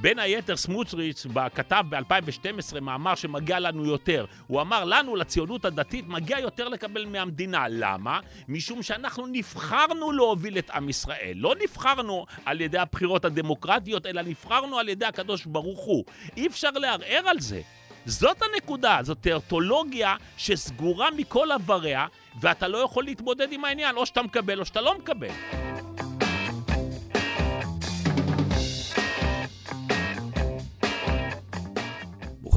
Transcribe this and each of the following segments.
בין היתר סמוטריץ' כתב ב-2012 מאמר שמגיע לנו יותר. הוא אמר לנו, לציונות הדתית, מגיע יותר לקבל מהמדינה. למה? משום שאנחנו נבחרנו להוביל את עם ישראל. לא נבחרנו על ידי הבחירות הדמוקרטיות, אלא נבחרנו על ידי הקדוש ברוך הוא. אי אפשר לערער על זה. זאת הנקודה, זאת טרטולוגיה שסגורה מכל עבריה, ואתה לא יכול להתמודד עם העניין, או שאתה מקבל או שאתה לא מקבל.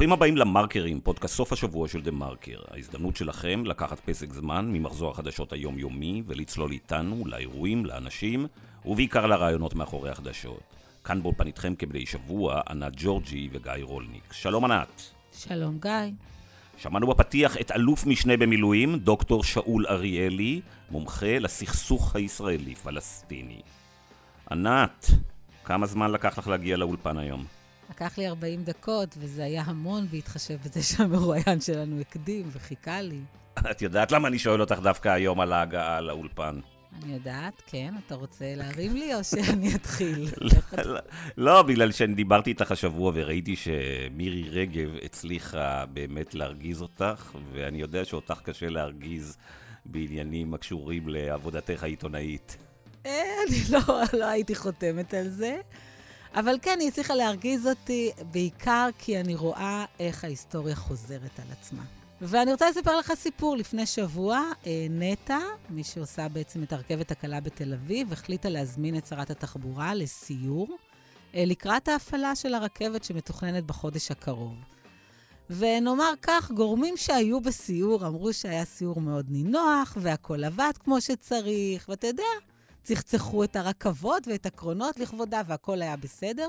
ברוכים הבאים למרקרים, פודקאסט סוף השבוע של דה מרקר. ההזדמנות שלכם לקחת פסק זמן ממחזור החדשות היומיומי ולצלול איתנו לאירועים, לאנשים, ובעיקר לרעיונות מאחורי החדשות. כאן באולפן איתכם כבדי שבוע, ענת ג'ורג'י וגיא רולניק. שלום ענת. שלום גיא. שמענו בפתיח את אלוף משנה במילואים, דוקטור שאול אריאלי, מומחה לסכסוך הישראלי-פלסטיני. ענת, כמה זמן לקח לך להגיע לאולפן היום? לקח לי 40 דקות, וזה היה המון בהתחשב בזה שהמרואיין שלנו הקדים וחיכה לי. את יודעת למה אני שואל אותך דווקא היום על ההגעה לאולפן? אני יודעת, כן. אתה רוצה להרים לי או שאני אתחיל? לא, בגלל שאני דיברתי איתך השבוע וראיתי שמירי רגב הצליחה באמת להרגיז אותך, ואני יודע שאותך קשה להרגיז בעניינים הקשורים לעבודתך העיתונאית. אה, אני לא, לא הייתי חותמת על זה. אבל כן, היא הצליחה להרגיז אותי, בעיקר כי אני רואה איך ההיסטוריה חוזרת על עצמה. ואני רוצה לספר לך סיפור. לפני שבוע, אה, נטע, מי שעושה בעצם את הרכבת הקלה בתל אביב, החליטה להזמין את שרת התחבורה לסיור אה, לקראת ההפעלה של הרכבת שמתוכננת בחודש הקרוב. ונאמר כך, גורמים שהיו בסיור אמרו שהיה סיור מאוד נינוח, והכול עבד כמו שצריך, ואתה יודע, צחצחו את הרכבות ואת הקרונות לכבודה, והכול היה בסדר.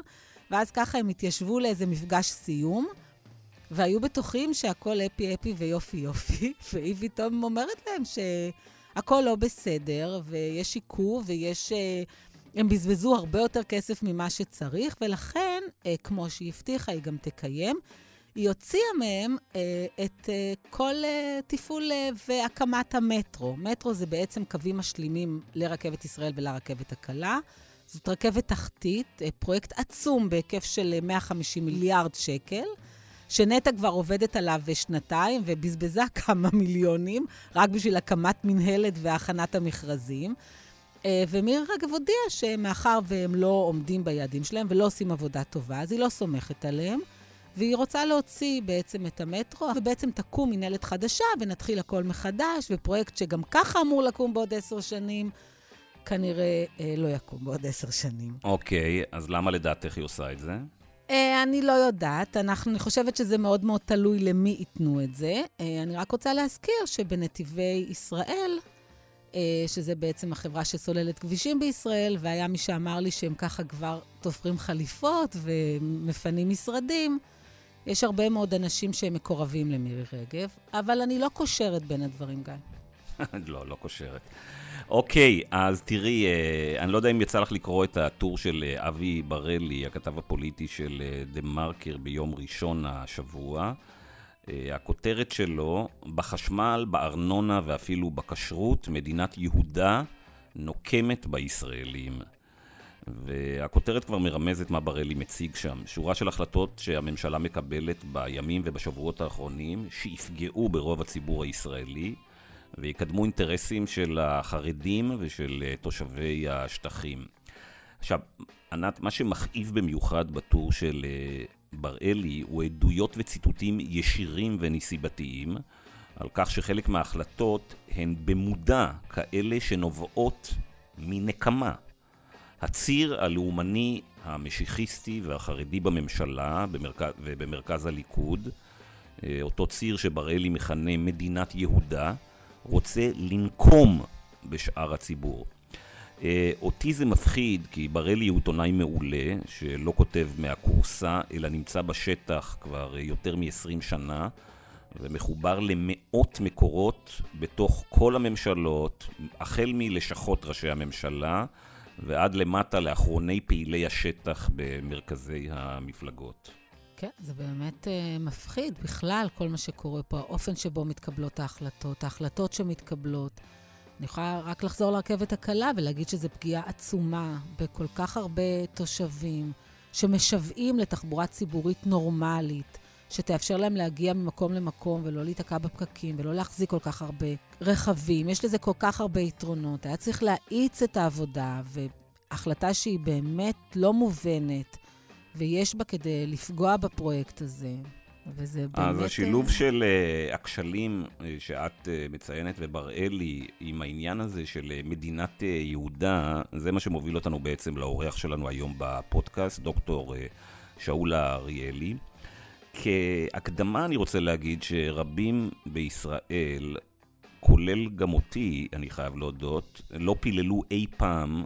ואז ככה הם התיישבו לאיזה מפגש סיום. והיו בטוחים שהכל אפי אפי ויופי יופי, והיא פתאום אומרת להם שהכל לא בסדר, ויש עיכוב, ויש... אה, הם בזבזו הרבה יותר כסף ממה שצריך, ולכן, אה, כמו שהיא הבטיחה, היא גם תקיים. היא הוציאה מהם אה, את אה, כל אה, תפעול אה, והקמת המטרו. מטרו זה בעצם קווים משלימים לרכבת ישראל ולרכבת הקלה. זאת רכבת תחתית, אה, פרויקט עצום בהיקף של 150 אה, מיליארד שקל. שנטע כבר עובדת עליו שנתיים ובזבזה כמה מיליונים רק בשביל הקמת מנהלת והכנת המכרזים. אה, ומירי רגב הודיעה שמאחר והם לא עומדים ביעדים שלהם ולא עושים עבודה טובה, אז היא לא סומכת עליהם, והיא רוצה להוציא בעצם את המטרו, ובעצם תקום מנהלת חדשה ונתחיל הכל מחדש, ופרויקט שגם ככה אמור לקום בעוד עשר שנים, כנראה אה, לא יקום בעוד עשר שנים. אוקיי, אז למה לדעתך היא עושה את זה? Uh, אני לא יודעת. אנחנו, אני חושבת שזה מאוד מאוד תלוי למי ייתנו את זה. Uh, אני רק רוצה להזכיר שבנתיבי ישראל, uh, שזה בעצם החברה שסוללת כבישים בישראל, והיה מי שאמר לי שהם ככה כבר תופרים חליפות ומפנים משרדים, יש הרבה מאוד אנשים שהם מקורבים למירי רגב, אבל אני לא קושרת בין הדברים, גיא. לא, לא קושרת. אוקיי, אז תראי, אה, אני לא יודע אם יצא לך לקרוא את הטור של אה, אבי ברלי, הכתב הפוליטי של אה, דה מרקר ביום ראשון השבוע. הכותרת שלו, בחשמל, בארנונה ואפילו בכשרות, מדינת יהודה נוקמת בישראלים. והכותרת כבר מרמזת מה ברלי מציג שם. שורה של החלטות שהממשלה מקבלת בימים ובשבועות האחרונים, שיפגעו ברוב הציבור הישראלי. ויקדמו אינטרסים של החרדים ושל אה, תושבי השטחים. עכשיו, ענת, מה שמכאיב במיוחד בטור של אה, בראלי הוא עדויות וציטוטים ישירים ונסיבתיים על כך שחלק מההחלטות הן במודע כאלה שנובעות מנקמה. הציר הלאומני המשיחיסטי והחרדי בממשלה במרכז, ובמרכז הליכוד, אה, אותו ציר שבראלי מכנה מדינת יהודה, רוצה לנקום בשאר הציבור. אה, אותי זה מפחיד, כי ברלי הוא עיתונאי מעולה, שלא כותב מהכורסה, אלא נמצא בשטח כבר יותר מ-20 שנה, ומחובר למאות מקורות בתוך כל הממשלות, החל מלשכות ראשי הממשלה, ועד למטה לאחרוני פעילי השטח במרכזי המפלגות. כן, זה באמת uh, מפחיד בכלל, כל מה שקורה פה, האופן שבו מתקבלות ההחלטות, ההחלטות שמתקבלות. אני יכולה רק לחזור לרכבת הקלה ולהגיד שזו פגיעה עצומה בכל כך הרבה תושבים, שמשוועים לתחבורה ציבורית נורמלית, שתאפשר להם להגיע ממקום למקום ולא להיתקע בפקקים ולא להחזיק כל כך הרבה רכבים. יש לזה כל כך הרבה יתרונות. היה צריך להאיץ את העבודה, והחלטה שהיא באמת לא מובנת, ויש בה כדי לפגוע בפרויקט הזה. וזה באמת... אז השילוב של uh, הכשלים uh, שאת uh, מציינת ובראלי עם העניין הזה של uh, מדינת uh, יהודה, זה מה שמוביל אותנו בעצם לאורח שלנו היום בפודקאסט, דוקטור uh, שאולה אריאלי. כהקדמה אני רוצה להגיד שרבים בישראל, כולל גם אותי, אני חייב להודות, לא פיללו אי פעם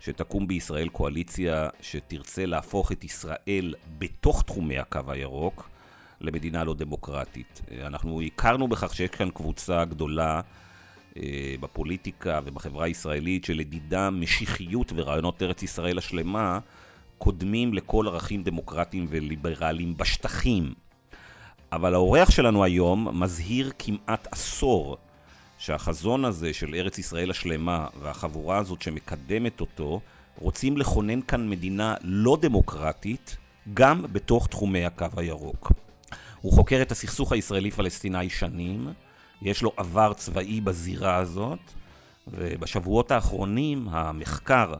שתקום בישראל קואליציה שתרצה להפוך את ישראל בתוך תחומי הקו הירוק למדינה לא דמוקרטית. אנחנו הכרנו בכך שיש כאן קבוצה גדולה אה, בפוליטיקה ובחברה הישראלית שלדידה משיחיות ורעיונות ארץ ישראל השלמה קודמים לכל ערכים דמוקרטיים וליברליים בשטחים. אבל האורח שלנו היום מזהיר כמעט עשור שהחזון הזה של ארץ ישראל השלמה והחבורה הזאת שמקדמת אותו רוצים לכונן כאן מדינה לא דמוקרטית גם בתוך תחומי הקו הירוק. הוא חוקר את הסכסוך הישראלי-פלסטיני שנים, יש לו עבר צבאי בזירה הזאת, ובשבועות האחרונים המחקר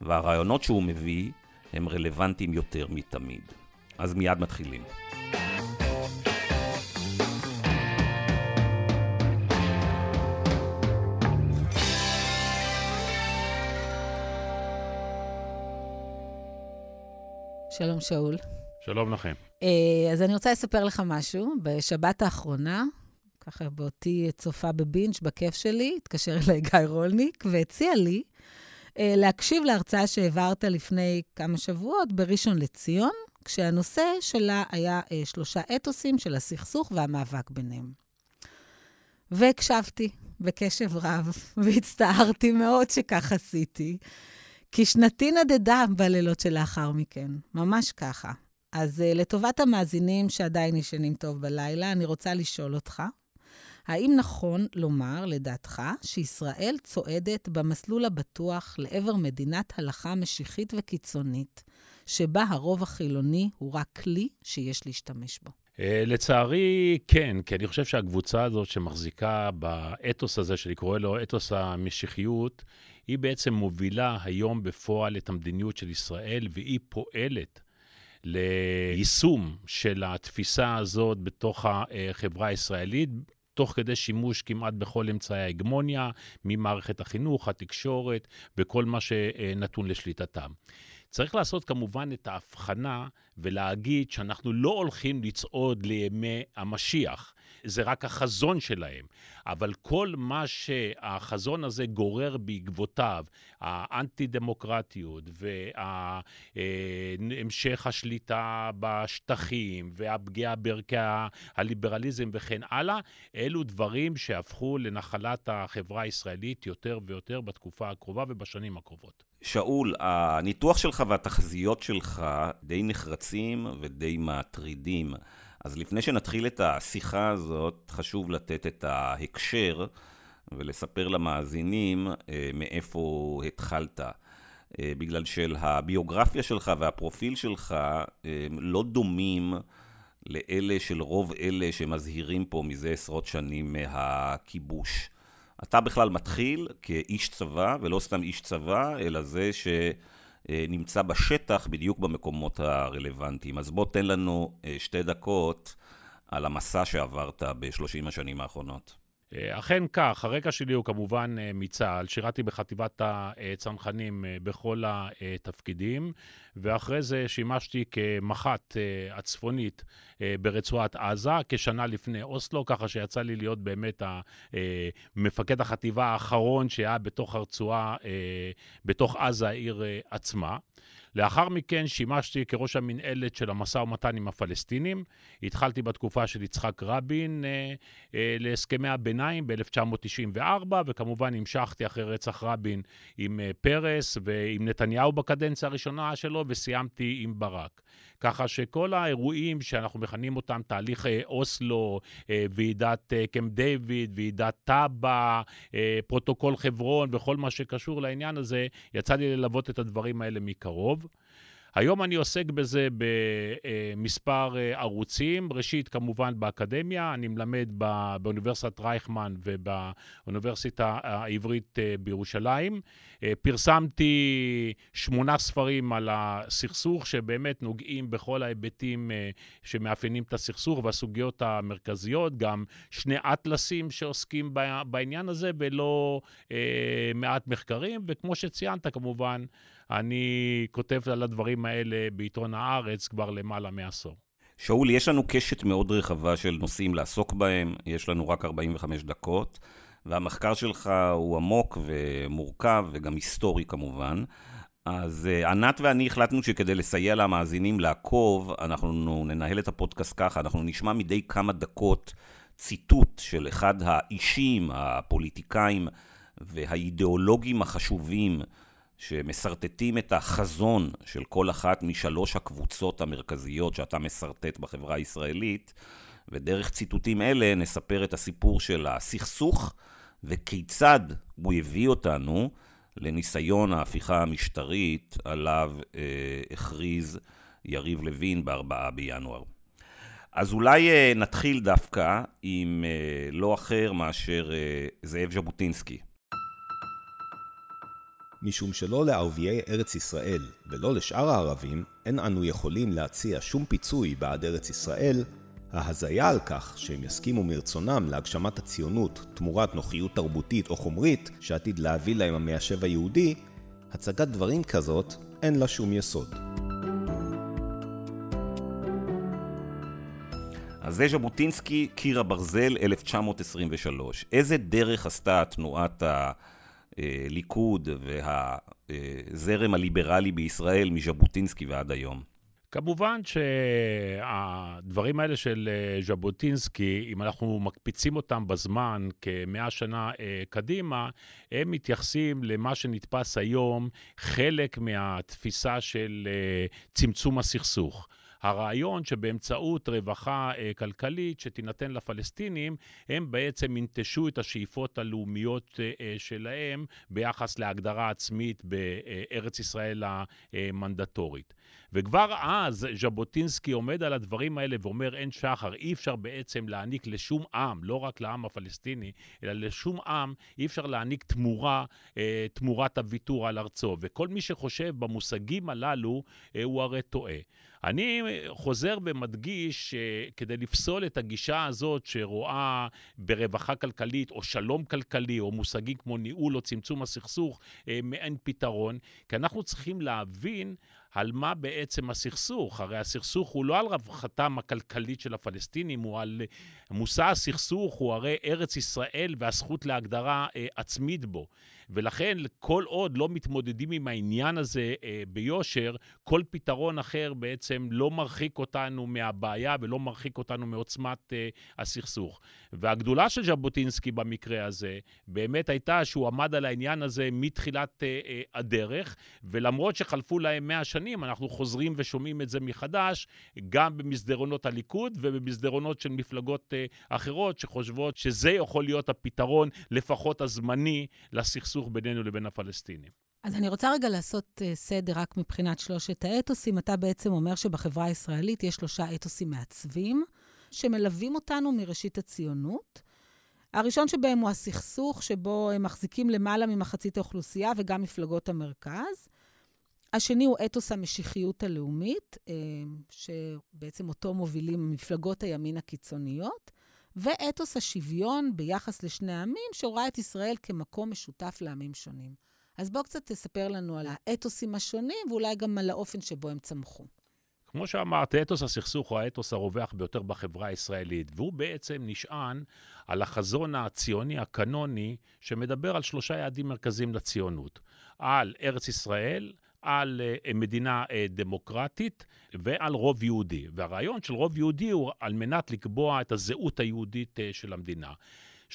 והרעיונות שהוא מביא הם רלוונטיים יותר מתמיד. אז מיד מתחילים. שלום, שאול. שלום לכם. אה, אז אני רוצה לספר לך משהו. בשבת האחרונה, ככה באותי צופה בבינג' בכיף שלי, התקשר אליי גיא רולניק והציע לי להקשיב להרצאה שהעברת לפני כמה שבועות בראשון לציון, כשהנושא שלה היה אה, שלושה אתוסים של הסכסוך והמאבק ביניהם. והקשבתי בקשב רב, והצטערתי מאוד שכך עשיתי, כי שנתי נדדה בלילות שלאחר מכן, ממש ככה. אז uh, לטובת המאזינים שעדיין ישנים טוב בלילה, אני רוצה לשאול אותך, האם נכון לומר, לדעתך, שישראל צועדת במסלול הבטוח לעבר מדינת הלכה משיחית וקיצונית, שבה הרוב החילוני הוא רק כלי שיש להשתמש בו? Uh, לצערי, כן, כי אני חושב שהקבוצה הזאת שמחזיקה באתוס הזה, שאני קורא לו אתוס המשיחיות, היא בעצם מובילה היום בפועל את המדיניות של ישראל, והיא פועלת ליישום של התפיסה הזאת בתוך החברה הישראלית. תוך כדי שימוש כמעט בכל אמצעי ההגמוניה, ממערכת החינוך, התקשורת וכל מה שנתון לשליטתם. צריך לעשות כמובן את ההבחנה ולהגיד שאנחנו לא הולכים לצעוד לימי המשיח. זה רק החזון שלהם. אבל כל מה שהחזון הזה גורר בעקבותיו, האנטי-דמוקרטיות והמשך השליטה בשטחים והפגיעה בערכי הליברליזם וכן הלאה, אלו דברים שהפכו לנחלת החברה הישראלית יותר ויותר בתקופה הקרובה ובשנים הקרובות. שאול, הניתוח שלך והתחזיות שלך די נחרצים ודי מטרידים. אז לפני שנתחיל את השיחה הזאת, חשוב לתת את ההקשר ולספר למאזינים אה, מאיפה התחלת. אה, בגלל שהביוגרפיה שלך והפרופיל שלך אה, לא דומים לאלה של רוב אלה שמזהירים פה מזה עשרות שנים מהכיבוש. אתה בכלל מתחיל כאיש צבא, ולא סתם איש צבא, אלא זה ש... אה, נמצא בשטח בדיוק במקומות הרלוונטיים. אז בוא תן לנו אה, שתי דקות על המסע שעברת בשלושים השנים האחרונות. אה, אכן כך, הרקע שלי הוא כמובן מצה"ל, שירתי בחטיבת הצנחנים בכל התפקידים, ואחרי זה שימשתי כמח"ט הצפונית ברצועת עזה, כשנה לפני אוסלו, ככה שיצא לי להיות באמת מפקד החטיבה האחרון שהיה בתוך הרצועה, בתוך עזה, העיר עצמה. לאחר מכן שימשתי כראש המנהלת של המשא ומתן עם הפלסטינים. התחלתי בתקופה של יצחק רבין אה, אה, להסכמי הביניים ב-1994, וכמובן המשכתי אחרי רצח רבין עם אה, פרס ועם נתניהו בקדנציה הראשונה שלו, וסיימתי עם ברק. ככה שכל האירועים שאנחנו מכנים אותם תהליך אה, אוסלו, אה, ועידת אה, קמפ דיוויד, ועידת טאבה, פרוטוקול חברון וכל מה שקשור לעניין הזה, יצא לי ללוות את הדברים האלה מקרוב. היום אני עוסק בזה במספר אה, ערוצים. ראשית, כמובן, באקדמיה. אני מלמד באוניברסיטת רייכמן ובאוניברסיטה העברית אה, בירושלים. אה, פרסמתי שמונה ספרים על הסכסוך, שבאמת נוגעים בכל ההיבטים שמאפיינים את הסכסוך והסוגיות המרכזיות. גם שני אטלסים שעוסקים בעניין הזה, ולא מעט מחקרים. וכמו שציינת, כמובן, אני כותב על הדברים האלה בעיתון הארץ כבר למעלה מעשור. שאול, יש לנו קשת מאוד רחבה של נושאים לעסוק בהם, יש לנו רק 45 דקות, והמחקר שלך הוא עמוק ומורכב וגם היסטורי כמובן. אז uh, ענת ואני החלטנו שכדי לסייע למאזינים לעקוב, אנחנו ננהל את הפודקאסט ככה, אנחנו נשמע מדי כמה דקות ציטוט של אחד האישים, הפוליטיקאים והאידיאולוגים החשובים שמסרטטים את החזון של כל אחת משלוש הקבוצות המרכזיות שאתה מסרטט בחברה הישראלית, ודרך ציטוטים אלה נספר את הסיפור של הסכסוך וכיצד הוא הביא אותנו לניסיון ההפיכה המשטרית עליו אה, הכריז יריב לוין בארבעה בינואר. אז אולי אה, נתחיל דווקא עם אה, לא אחר מאשר אה, זאב ז'בוטינסקי. משום שלא לערביי ארץ ישראל ולא לשאר הערבים, אין אנו יכולים להציע שום פיצוי בעד ארץ ישראל, ההזיה על כך שהם יסכימו מרצונם להגשמת הציונות תמורת נוחיות תרבותית או חומרית שעתיד להביא להם המיישב היהודי, הצגת דברים כזאת אין לה שום יסוד. אז זה ז'בוטינסקי, קיר הברזל, 1923. איזה דרך עשתה תנועת ה... הליכוד והזרם הליברלי בישראל מז'בוטינסקי ועד היום? כמובן שהדברים האלה של אה, ז'בוטינסקי, אם אנחנו מקפיצים אותם בזמן כמאה שנה אה, קדימה, הם מתייחסים למה שנתפס היום חלק מהתפיסה של אה, צמצום הסכסוך. הרעיון שבאמצעות רווחה אה, כלכלית שתינתן לפלסטינים, הם בעצם ינטשו את השאיפות הלאומיות אה, אה, שלהם ביחס להגדרה עצמית בארץ ישראל המנדטורית. וכבר אז ז'בוטינסקי עומד על הדברים האלה ואומר, אין שחר, אי אפשר בעצם להעניק לשום עם, לא רק לעם הפלסטיני, אלא לשום עם, אי אפשר להעניק תמורה, אה, תמורת הוויתור על ארצו. וכל מי שחושב במושגים הללו, אה, הוא הרי טועה. אני חוזר ומדגיש שכדי לפסול את הגישה הזאת שרואה ברווחה כלכלית או שלום כלכלי או מושגים כמו ניהול או צמצום הסכסוך אה, מעין פתרון, כי אנחנו צריכים להבין על מה בעצם הסכסוך. הרי הסכסוך הוא לא על רווחתם הכלכלית של הפלסטינים, הוא על מושא הסכסוך, הוא הרי ארץ ישראל והזכות להגדרה אה, עצמית בו. ולכן, כל עוד לא מתמודדים עם העניין הזה אה, ביושר, כל פתרון אחר בעצם לא מרחיק אותנו מהבעיה ולא מרחיק אותנו מעוצמת אה, הסכסוך. והגדולה של ז'בוטינסקי במקרה הזה, באמת הייתה שהוא עמד על העניין הזה מתחילת אה, אה, הדרך, ולמרות שחלפו להם מאה שנים, אנחנו חוזרים ושומעים את זה מחדש, גם במסדרונות הליכוד ובמסדרונות של מפלגות אה, אחרות, שחושבות שזה יכול להיות הפתרון, לפחות הזמני, לסכסוך. בינינו לבין הפלסטינים. אז אני רוצה רגע לעשות uh, סדר רק מבחינת שלושת האתוסים. אתה בעצם אומר שבחברה הישראלית יש שלושה אתוסים מעצבים, שמלווים אותנו מראשית הציונות. הראשון שבהם הוא הסכסוך, שבו הם מחזיקים למעלה ממחצית האוכלוסייה וגם מפלגות המרכז. השני הוא אתוס המשיחיות הלאומית, אה, שבעצם אותו מובילים מפלגות הימין הקיצוניות. ואתוס השוויון ביחס לשני העמים, שרואה את ישראל כמקום משותף לעמים שונים. אז בוא קצת תספר לנו על האתוסים השונים, ואולי גם על האופן שבו הם צמחו. כמו שאמרת, אתוס הסכסוך הוא האתוס הרווח ביותר בחברה הישראלית, והוא בעצם נשען על החזון הציוני הקנוני, שמדבר על שלושה יעדים מרכזיים לציונות. על ארץ ישראל, על אה, מדינה אה, דמוקרטית ועל רוב יהודי. והרעיון של רוב יהודי הוא על מנת לקבוע את הזהות היהודית אה, של המדינה.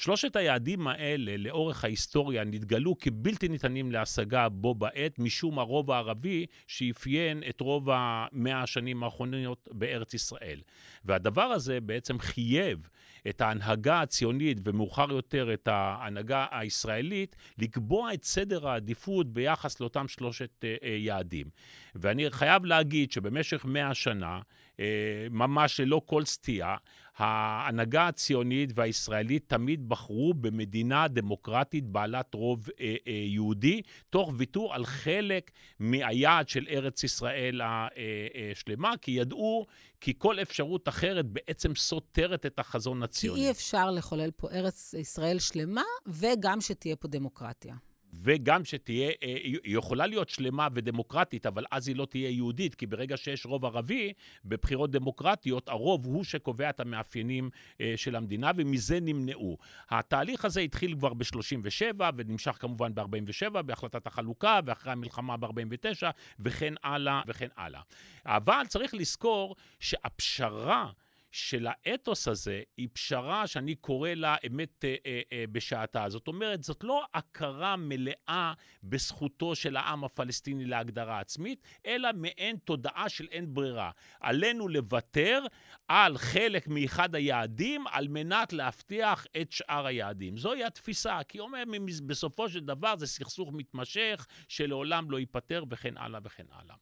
שלושת היעדים האלה, לאורך ההיסטוריה, נתגלו כבלתי ניתנים להשגה בו בעת, משום הרוב הערבי שאפיין את רוב המאה השנים האחרונות בארץ ישראל. והדבר הזה בעצם חייב את ההנהגה הציונית, ומאוחר יותר את ההנהגה הישראלית, לקבוע את סדר העדיפות ביחס לאותם שלושת אה, אה, יעדים. ואני חייב להגיד שבמשך מאה שנה, אה, ממש ללא כל סטייה, ההנהגה הציונית והישראלית תמיד בחרו במדינה דמוקרטית בעלת רוב אה, אה, יהודי, תוך ויתור על חלק מהיעד של ארץ ישראל השלמה, כי ידעו כי כל אפשרות אחרת בעצם סותרת את החזון הציוני. כי אי אפשר לחולל פה ארץ ישראל שלמה, וגם שתהיה פה דמוקרטיה. וגם שתהיה, אה, היא יכולה להיות שלמה ודמוקרטית, אבל אז היא לא תהיה יהודית, כי ברגע שיש רוב ערבי, בבחירות דמוקרטיות, הרוב הוא שקובע את המאפיינים אה, של המדינה, ומזה נמנעו. התהליך הזה התחיל כבר ב-37, ונמשך כמובן ב-47, בהחלטת החלוקה, ואחרי המלחמה ב-49, וכן הלאה וכן הלאה. אבל צריך לזכור שהפשרה... של האתוס הזה היא פשרה שאני קורא לה אמת אה, אה, אה, בשעתה. זאת אומרת, זאת לא הכרה מלאה בזכותו של העם הפלסטיני להגדרה עצמית, אלא מעין תודעה של אין ברירה. עלינו לוותר על חלק מאחד היעדים על מנת להבטיח את שאר היעדים. זוהי התפיסה, כי אומר, בסופו של דבר זה סכסוך מתמשך שלעולם לא ייפתר וכן הלאה וכן הלאה.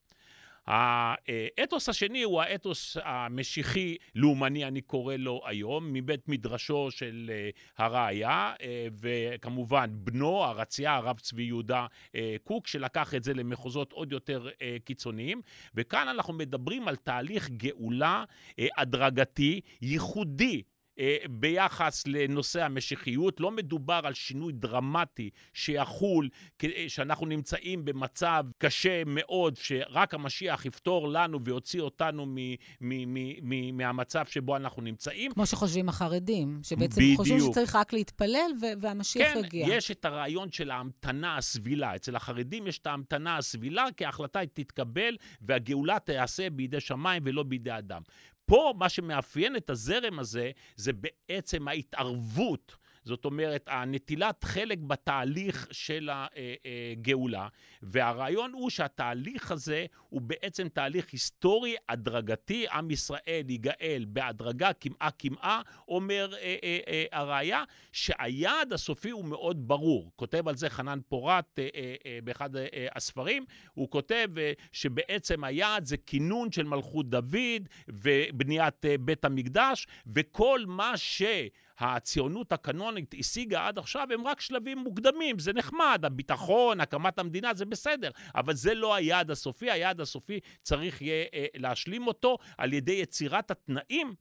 האתוס השני הוא האתוס המשיחי לאומני, אני קורא לו היום, מבית מדרשו של אה, הראיה, אה, וכמובן בנו, הרצייה, הרב צבי יהודה אה, קוק, שלקח את זה למחוזות עוד יותר קיצוניים. וכאן אנחנו מדברים על תהליך גאולה הדרגתי, ייחודי. אה, ביחס לנושא המשיחיות. לא מדובר על שינוי דרמטי שיחול, שאנחנו נמצאים במצב קשה מאוד, שרק המשיח יפתור לנו ויוציא אותנו מ- מ- מ- מהמצב שבו אנחנו נמצאים. כמו שחושבים החרדים, שבעצם בדיוק. חושבים שצריך רק להתפלל והמשיח כן, יגיע. כן, יש את הרעיון של ההמתנה הסבילה. אצל החרדים יש את ההמתנה הסבילה, כי ההחלטה תתקבל והגאולה תיעשה בידי שמיים ולא בידי אדם. פה מה שמאפיין את הזרם הזה, זה בעצם ההתערבות זאת אומרת, הנטילת חלק בתהליך של הגאולה, והרעיון הוא שהתהליך הזה הוא בעצם תהליך היסטורי הדרגתי, עם ישראל ייגאל בהדרגה, קמעה קמעה, אומר אה, אה, אה, הראיה, שהיעד הסופי הוא מאוד ברור. כותב על זה חנן פורת אה, אה, אה, באחד אה, הספרים, הוא כותב אה, שבעצם היעד זה כינון של מלכות דוד ובניית אה, בית המקדש, וכל מה ש... הציונות הקנונית השיגה עד עכשיו הם רק שלבים מוקדמים. זה נחמד, הביטחון, הקמת המדינה, זה בסדר, אבל זה לא היעד הסופי. היעד הסופי צריך יהיה אה, להשלים אותו על ידי יצירת התנאים.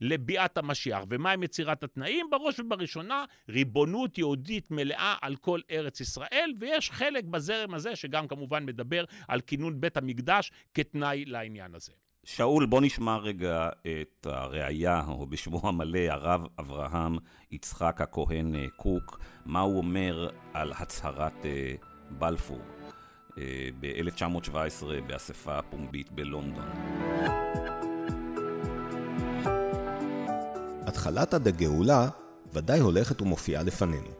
לביאת המשיח. ומה עם יצירת התנאים? בראש ובראשונה, ריבונות יהודית מלאה על כל ארץ ישראל, ויש חלק בזרם הזה שגם כמובן מדבר על כינון בית המקדש כתנאי לעניין הזה. שאול, בוא נשמע רגע את הראייה, או בשמו המלא, הרב אברהם יצחק הכהן אה, קוק, מה הוא אומר על הצהרת אה, בלפור אה, ב-1917 באספה הפומבית בלונדון. התחלת עד הגאולה ודאי הולכת ומופיעה לפנינו.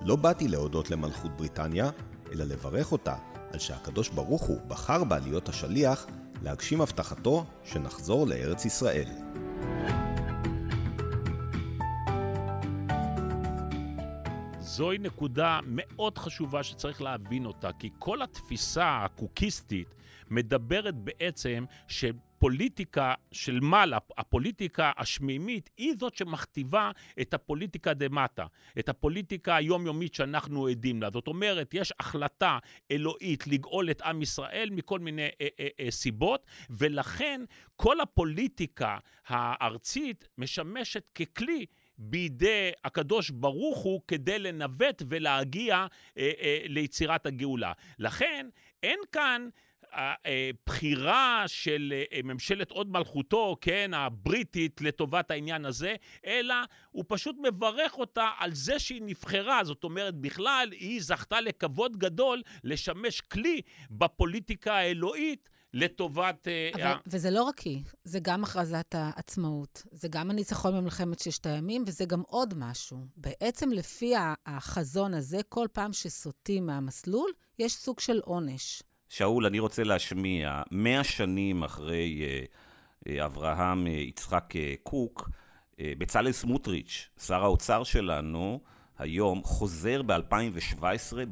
לא באתי להודות למלכות בריטניה, אלא לברך אותה על שהקדוש ברוך הוא בחר בה להיות השליח להגשים הבטחתו שנחזור לארץ ישראל. זוהי נקודה מאוד חשובה שצריך להבין אותה, כי כל התפיסה הקוקיסטית מדברת בעצם שפוליטיקה של מעלה, הפוליטיקה השמימית, היא זאת שמכתיבה את הפוליטיקה דמטה, את הפוליטיקה היומיומית שאנחנו עדים לה. זאת אומרת, יש החלטה אלוהית לגאול את עם ישראל מכל מיני אה, אה, אה, סיבות, ולכן כל הפוליטיקה הארצית משמשת ככלי בידי הקדוש ברוך הוא כדי לנווט ולהגיע אה, אה, ליצירת הגאולה. לכן אין כאן הבחירה של אה, ממשלת הוד מלכותו, כן, הבריטית, לטובת העניין הזה, אלא הוא פשוט מברך אותה על זה שהיא נבחרה. זאת אומרת, בכלל, היא זכתה לכבוד גדול לשמש כלי בפוליטיקה האלוהית לטובת... אה, אבל, ה... וזה לא רק היא, זה גם הכרזת העצמאות, זה גם הניצחון במלחמת ששת הימים, וזה גם עוד משהו. בעצם לפי החזון הזה, כל פעם שסוטים מהמסלול, יש סוג של עונש. שאול, אני רוצה להשמיע, מאה שנים אחרי אה, אה, אברהם אה, יצחק קוק, בצלאל סמוטריץ', שר האוצר שלנו, היום חוזר ב-2017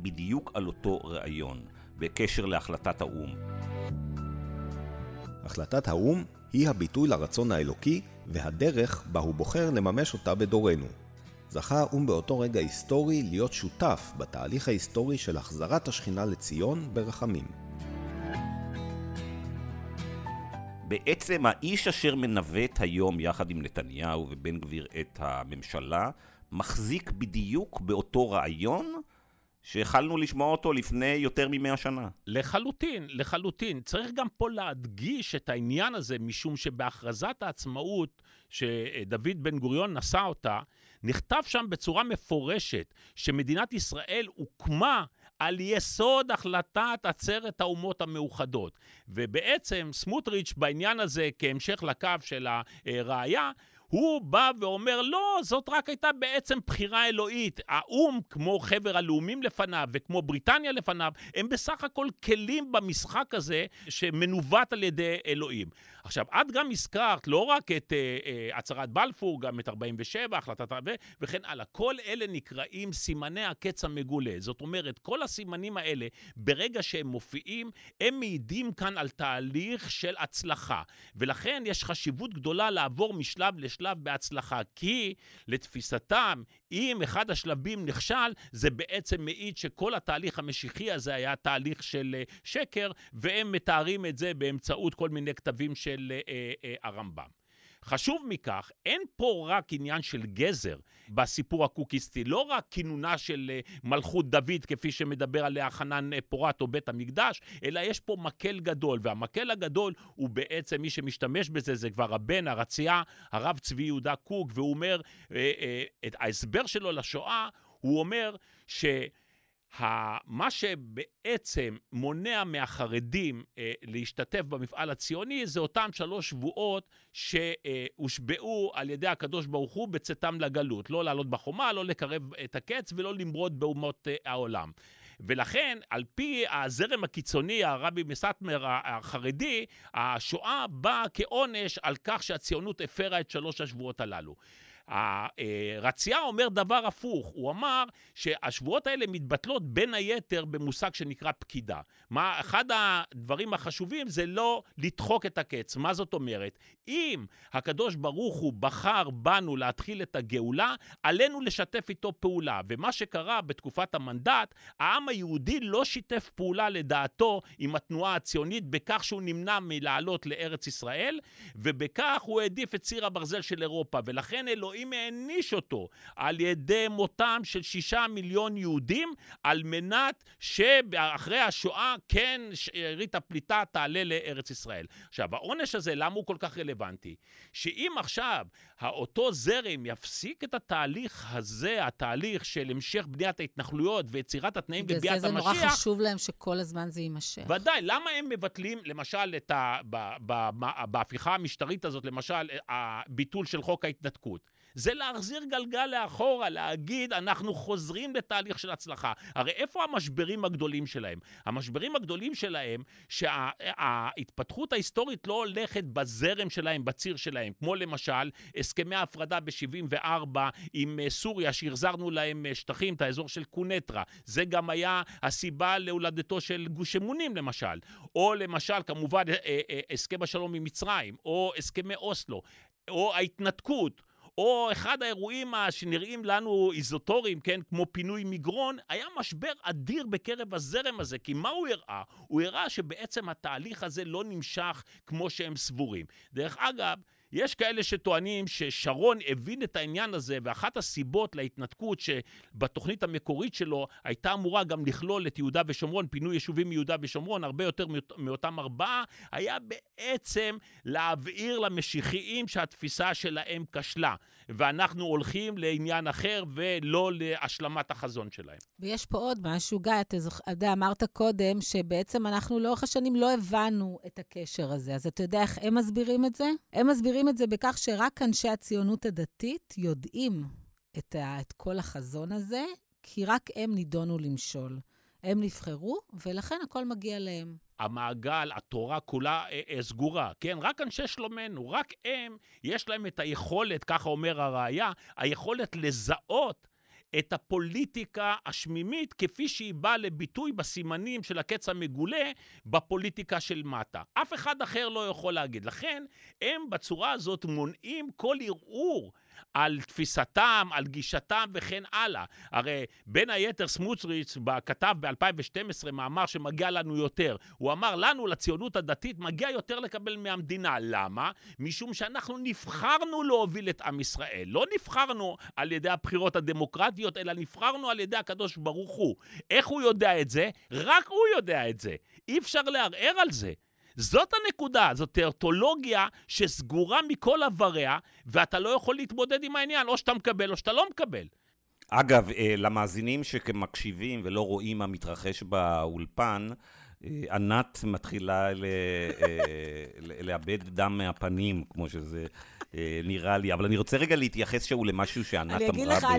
בדיוק על אותו ראיון, בקשר להחלטת האו"ם. החלטת האו"ם היא הביטוי לרצון האלוקי והדרך בה הוא בוחר לממש אותה בדורנו. זכה האו"ם באותו רגע היסטורי להיות שותף בתהליך ההיסטורי של החזרת השכינה לציון ברחמים. בעצם האיש אשר מנווט היום יחד עם נתניהו ובן גביר את הממשלה, מחזיק בדיוק באותו רעיון שהחלנו לשמוע אותו לפני יותר ממאה שנה. לחלוטין, לחלוטין. צריך גם פה להדגיש את העניין הזה, משום שבהכרזת העצמאות שדוד בן גוריון נשא אותה, נכתב שם בצורה מפורשת שמדינת ישראל הוקמה על יסוד החלטת עצרת האומות המאוחדות. ובעצם סמוטריץ' בעניין הזה, כהמשך לקו של הראייה, הוא בא ואומר, לא, זאת רק הייתה בעצם בחירה אלוהית. האו"ם, כמו חבר הלאומים לפניו וכמו בריטניה לפניו, הם בסך הכל כלים במשחק הזה שמנווט על ידי אלוהים. עכשיו, את גם הזכרת לא רק את uh, uh, הצהרת בלפור, גם את 47, החלטת... וכן הלאה. כל אלה נקראים סימני הקץ המגולה. זאת אומרת, כל הסימנים האלה, ברגע שהם מופיעים, הם מעידים כאן על תהליך של הצלחה. ולכן יש חשיבות גדולה לעבור משלב לשלב בהצלחה, כי לתפיסתם, אם אחד השלבים נכשל, זה בעצם מעיד שכל התהליך המשיחי הזה היה תהליך של uh, שקר, והם מתארים את זה באמצעות כל מיני כתבים של... של אה, אה, הרמב"ם. חשוב מכך, אין פה רק עניין של גזר בסיפור הקוקיסטי, לא רק כינונה של אה, מלכות דוד, כפי שמדבר עליה חנן פורת או בית המקדש, אלא יש פה מקל גדול, והמקל הגדול הוא בעצם, מי שמשתמש בזה זה כבר הבן, הרצייה, הרב צבי יהודה קוק, והוא אומר, את ההסבר שלו לשואה, הוא אומר ש... מה שבעצם מונע מהחרדים אה, להשתתף במפעל הציוני זה אותם שלוש שבועות שהושבעו על ידי הקדוש ברוך הוא בצאתם לגלות. לא לעלות בחומה, לא לקרב את הקץ ולא למרוד באומות אה, העולם. ולכן, על פי הזרם הקיצוני, הרבי מסטמר החרדי, השואה באה כעונש על כך שהציונות הפרה את שלוש השבועות הללו. הרצייה אומר דבר הפוך, הוא אמר שהשבועות האלה מתבטלות בין היתר במושג שנקרא פקידה. מה, אחד הדברים החשובים זה לא לדחוק את הקץ. מה זאת אומרת? אם הקדוש ברוך הוא בחר בנו להתחיל את הגאולה, עלינו לשתף איתו פעולה. ומה שקרה בתקופת המנדט, העם היהודי לא שיתף פעולה לדעתו עם התנועה הציונית בכך שהוא נמנע מלעלות לארץ ישראל, ובכך הוא העדיף את ציר הברזל של אירופה. ולכן אלוהים אלוהים העניש אותו על ידי מותם של שישה מיליון יהודים, על מנת שאחרי השואה, כן, שארית הפליטה תעלה לארץ ישראל. עכשיו, העונש הזה, למה הוא כל כך רלוונטי? שאם עכשיו אותו זרם יפסיק את התהליך הזה, התהליך של המשך בניית ההתנחלויות ויצירת התנאים בביאת המשיח... בגלל זה זה נורא חשוב להם שכל הזמן זה יימשך. ודאי, למה הם מבטלים, למשל, את ה... בהפיכה המשטרית הזאת, למשל, הביטול של חוק ההתנתקות? זה להחזיר גלגל לאחורה, להגיד, אנחנו חוזרים לתהליך של הצלחה. הרי איפה המשברים הגדולים שלהם? המשברים הגדולים שלהם, שההתפתחות שה, ההיסטורית לא הולכת בזרם שלהם, בציר שלהם, כמו למשל הסכמי ההפרדה ב-74 עם אה, סוריה, שהחזרנו להם אה, שטחים, את האזור של קונטרה. זה גם היה הסיבה להולדתו של גוש אמונים, למשל. או למשל, כמובן, אה, הסכם השלום עם מצרים, או הסכמי אוסלו, או ההתנתקות. או אחד האירועים שנראים לנו איזוטוריים, כן, כמו פינוי מגרון, היה משבר אדיר בקרב הזרם הזה, כי מה הוא הראה? הוא הראה שבעצם התהליך הזה לא נמשך כמו שהם סבורים. דרך אגב, יש כאלה שטוענים ששרון הבין את העניין הזה, ואחת הסיבות להתנתקות שבתוכנית המקורית שלו הייתה אמורה גם לכלול את יהודה ושומרון, פינוי יישובים מיהודה ושומרון, הרבה יותר מאותם ארבעה, היה בעצם להבהיר למשיחיים שהתפיסה שלהם כשלה, ואנחנו הולכים לעניין אחר ולא להשלמת החזון שלהם. ויש פה עוד משהו, גיא, אתה. יודע, אמרת קודם שבעצם אנחנו לאורך השנים לא הבנו את הקשר הזה, אז אתה יודע איך הם מסבירים את זה? הם מסבירים רואים את זה בכך שרק אנשי הציונות הדתית יודעים את, ה, את כל החזון הזה, כי רק הם נידונו למשול. הם נבחרו, ולכן הכל מגיע להם. המעגל, התורה כולה אה, אה, סגורה, כן? רק אנשי שלומנו, רק הם, יש להם את היכולת, ככה אומר הראייה, היכולת לזהות את הפוליטיקה השמימית כפי שהיא באה לביטוי בסימנים של הקץ המגולה בפוליטיקה של מטה. אף אחד אחר לא יכול להגיד. לכן, הם בצורה הזאת מונעים כל ערעור על תפיסתם, על גישתם וכן הלאה. הרי בין היתר סמוטריץ' כתב ב-2012 מאמר שמגיע לנו יותר. הוא אמר לנו, לציונות הדתית, מגיע יותר לקבל מהמדינה. למה? משום שאנחנו נבחרנו להוביל את עם ישראל. לא נבחרנו על ידי הבחירות הדמוקרטיות, אלא נבחרנו על ידי הקדוש ברוך הוא. איך הוא יודע את זה? רק הוא יודע את זה. אי אפשר לערער על זה. זאת הנקודה, זאת טרטולוגיה שסגורה מכל עבריה, ואתה לא יכול להתמודד עם העניין, או שאתה מקבל או שאתה לא מקבל. אגב, אה, למאזינים שמקשיבים ולא רואים מה מתרחש באולפן, אה, ענת מתחילה ל... אה, לאבד דם מהפנים, כמו שזה נראה לי. אבל אני רוצה רגע להתייחס שהוא למשהו שענת אמרה בתחילת הדברים.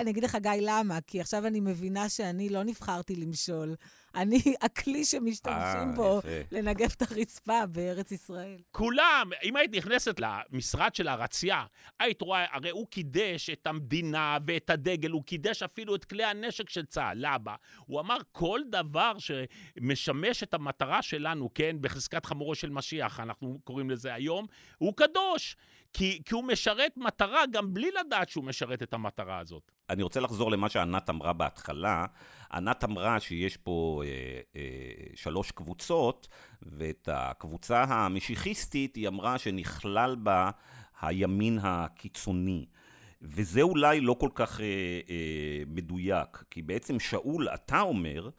אני אגיד לך, גיא, למה? כי עכשיו אני מבינה שאני לא נבחרתי למשול. אני הכלי שמשתמשים אה, בו לנגף את הרצפה בארץ ישראל. כולם, אם היית נכנסת למשרד של הרצייה, היית רואה, הרי הוא קידש את המדינה ואת הדגל, הוא קידש אפילו את כלי הנשק של צה"ל. למה? הוא אמר, כל דבר שמשמש את המטרה שלנו, כן, בחזקת חמורו של משיח, אנחנו קוראים לזה היום, הוא קדוש. כי, כי הוא משרת מטרה גם בלי לדעת שהוא משרת את המטרה הזאת. אני רוצה לחזור למה שענת אמרה בהתחלה. ענת אמרה שיש פה אה, אה, שלוש קבוצות, ואת הקבוצה המשיחיסטית, היא אמרה שנכלל בה הימין הקיצוני. וזה אולי לא כל כך אה, אה, מדויק, כי בעצם שאול, אתה אומר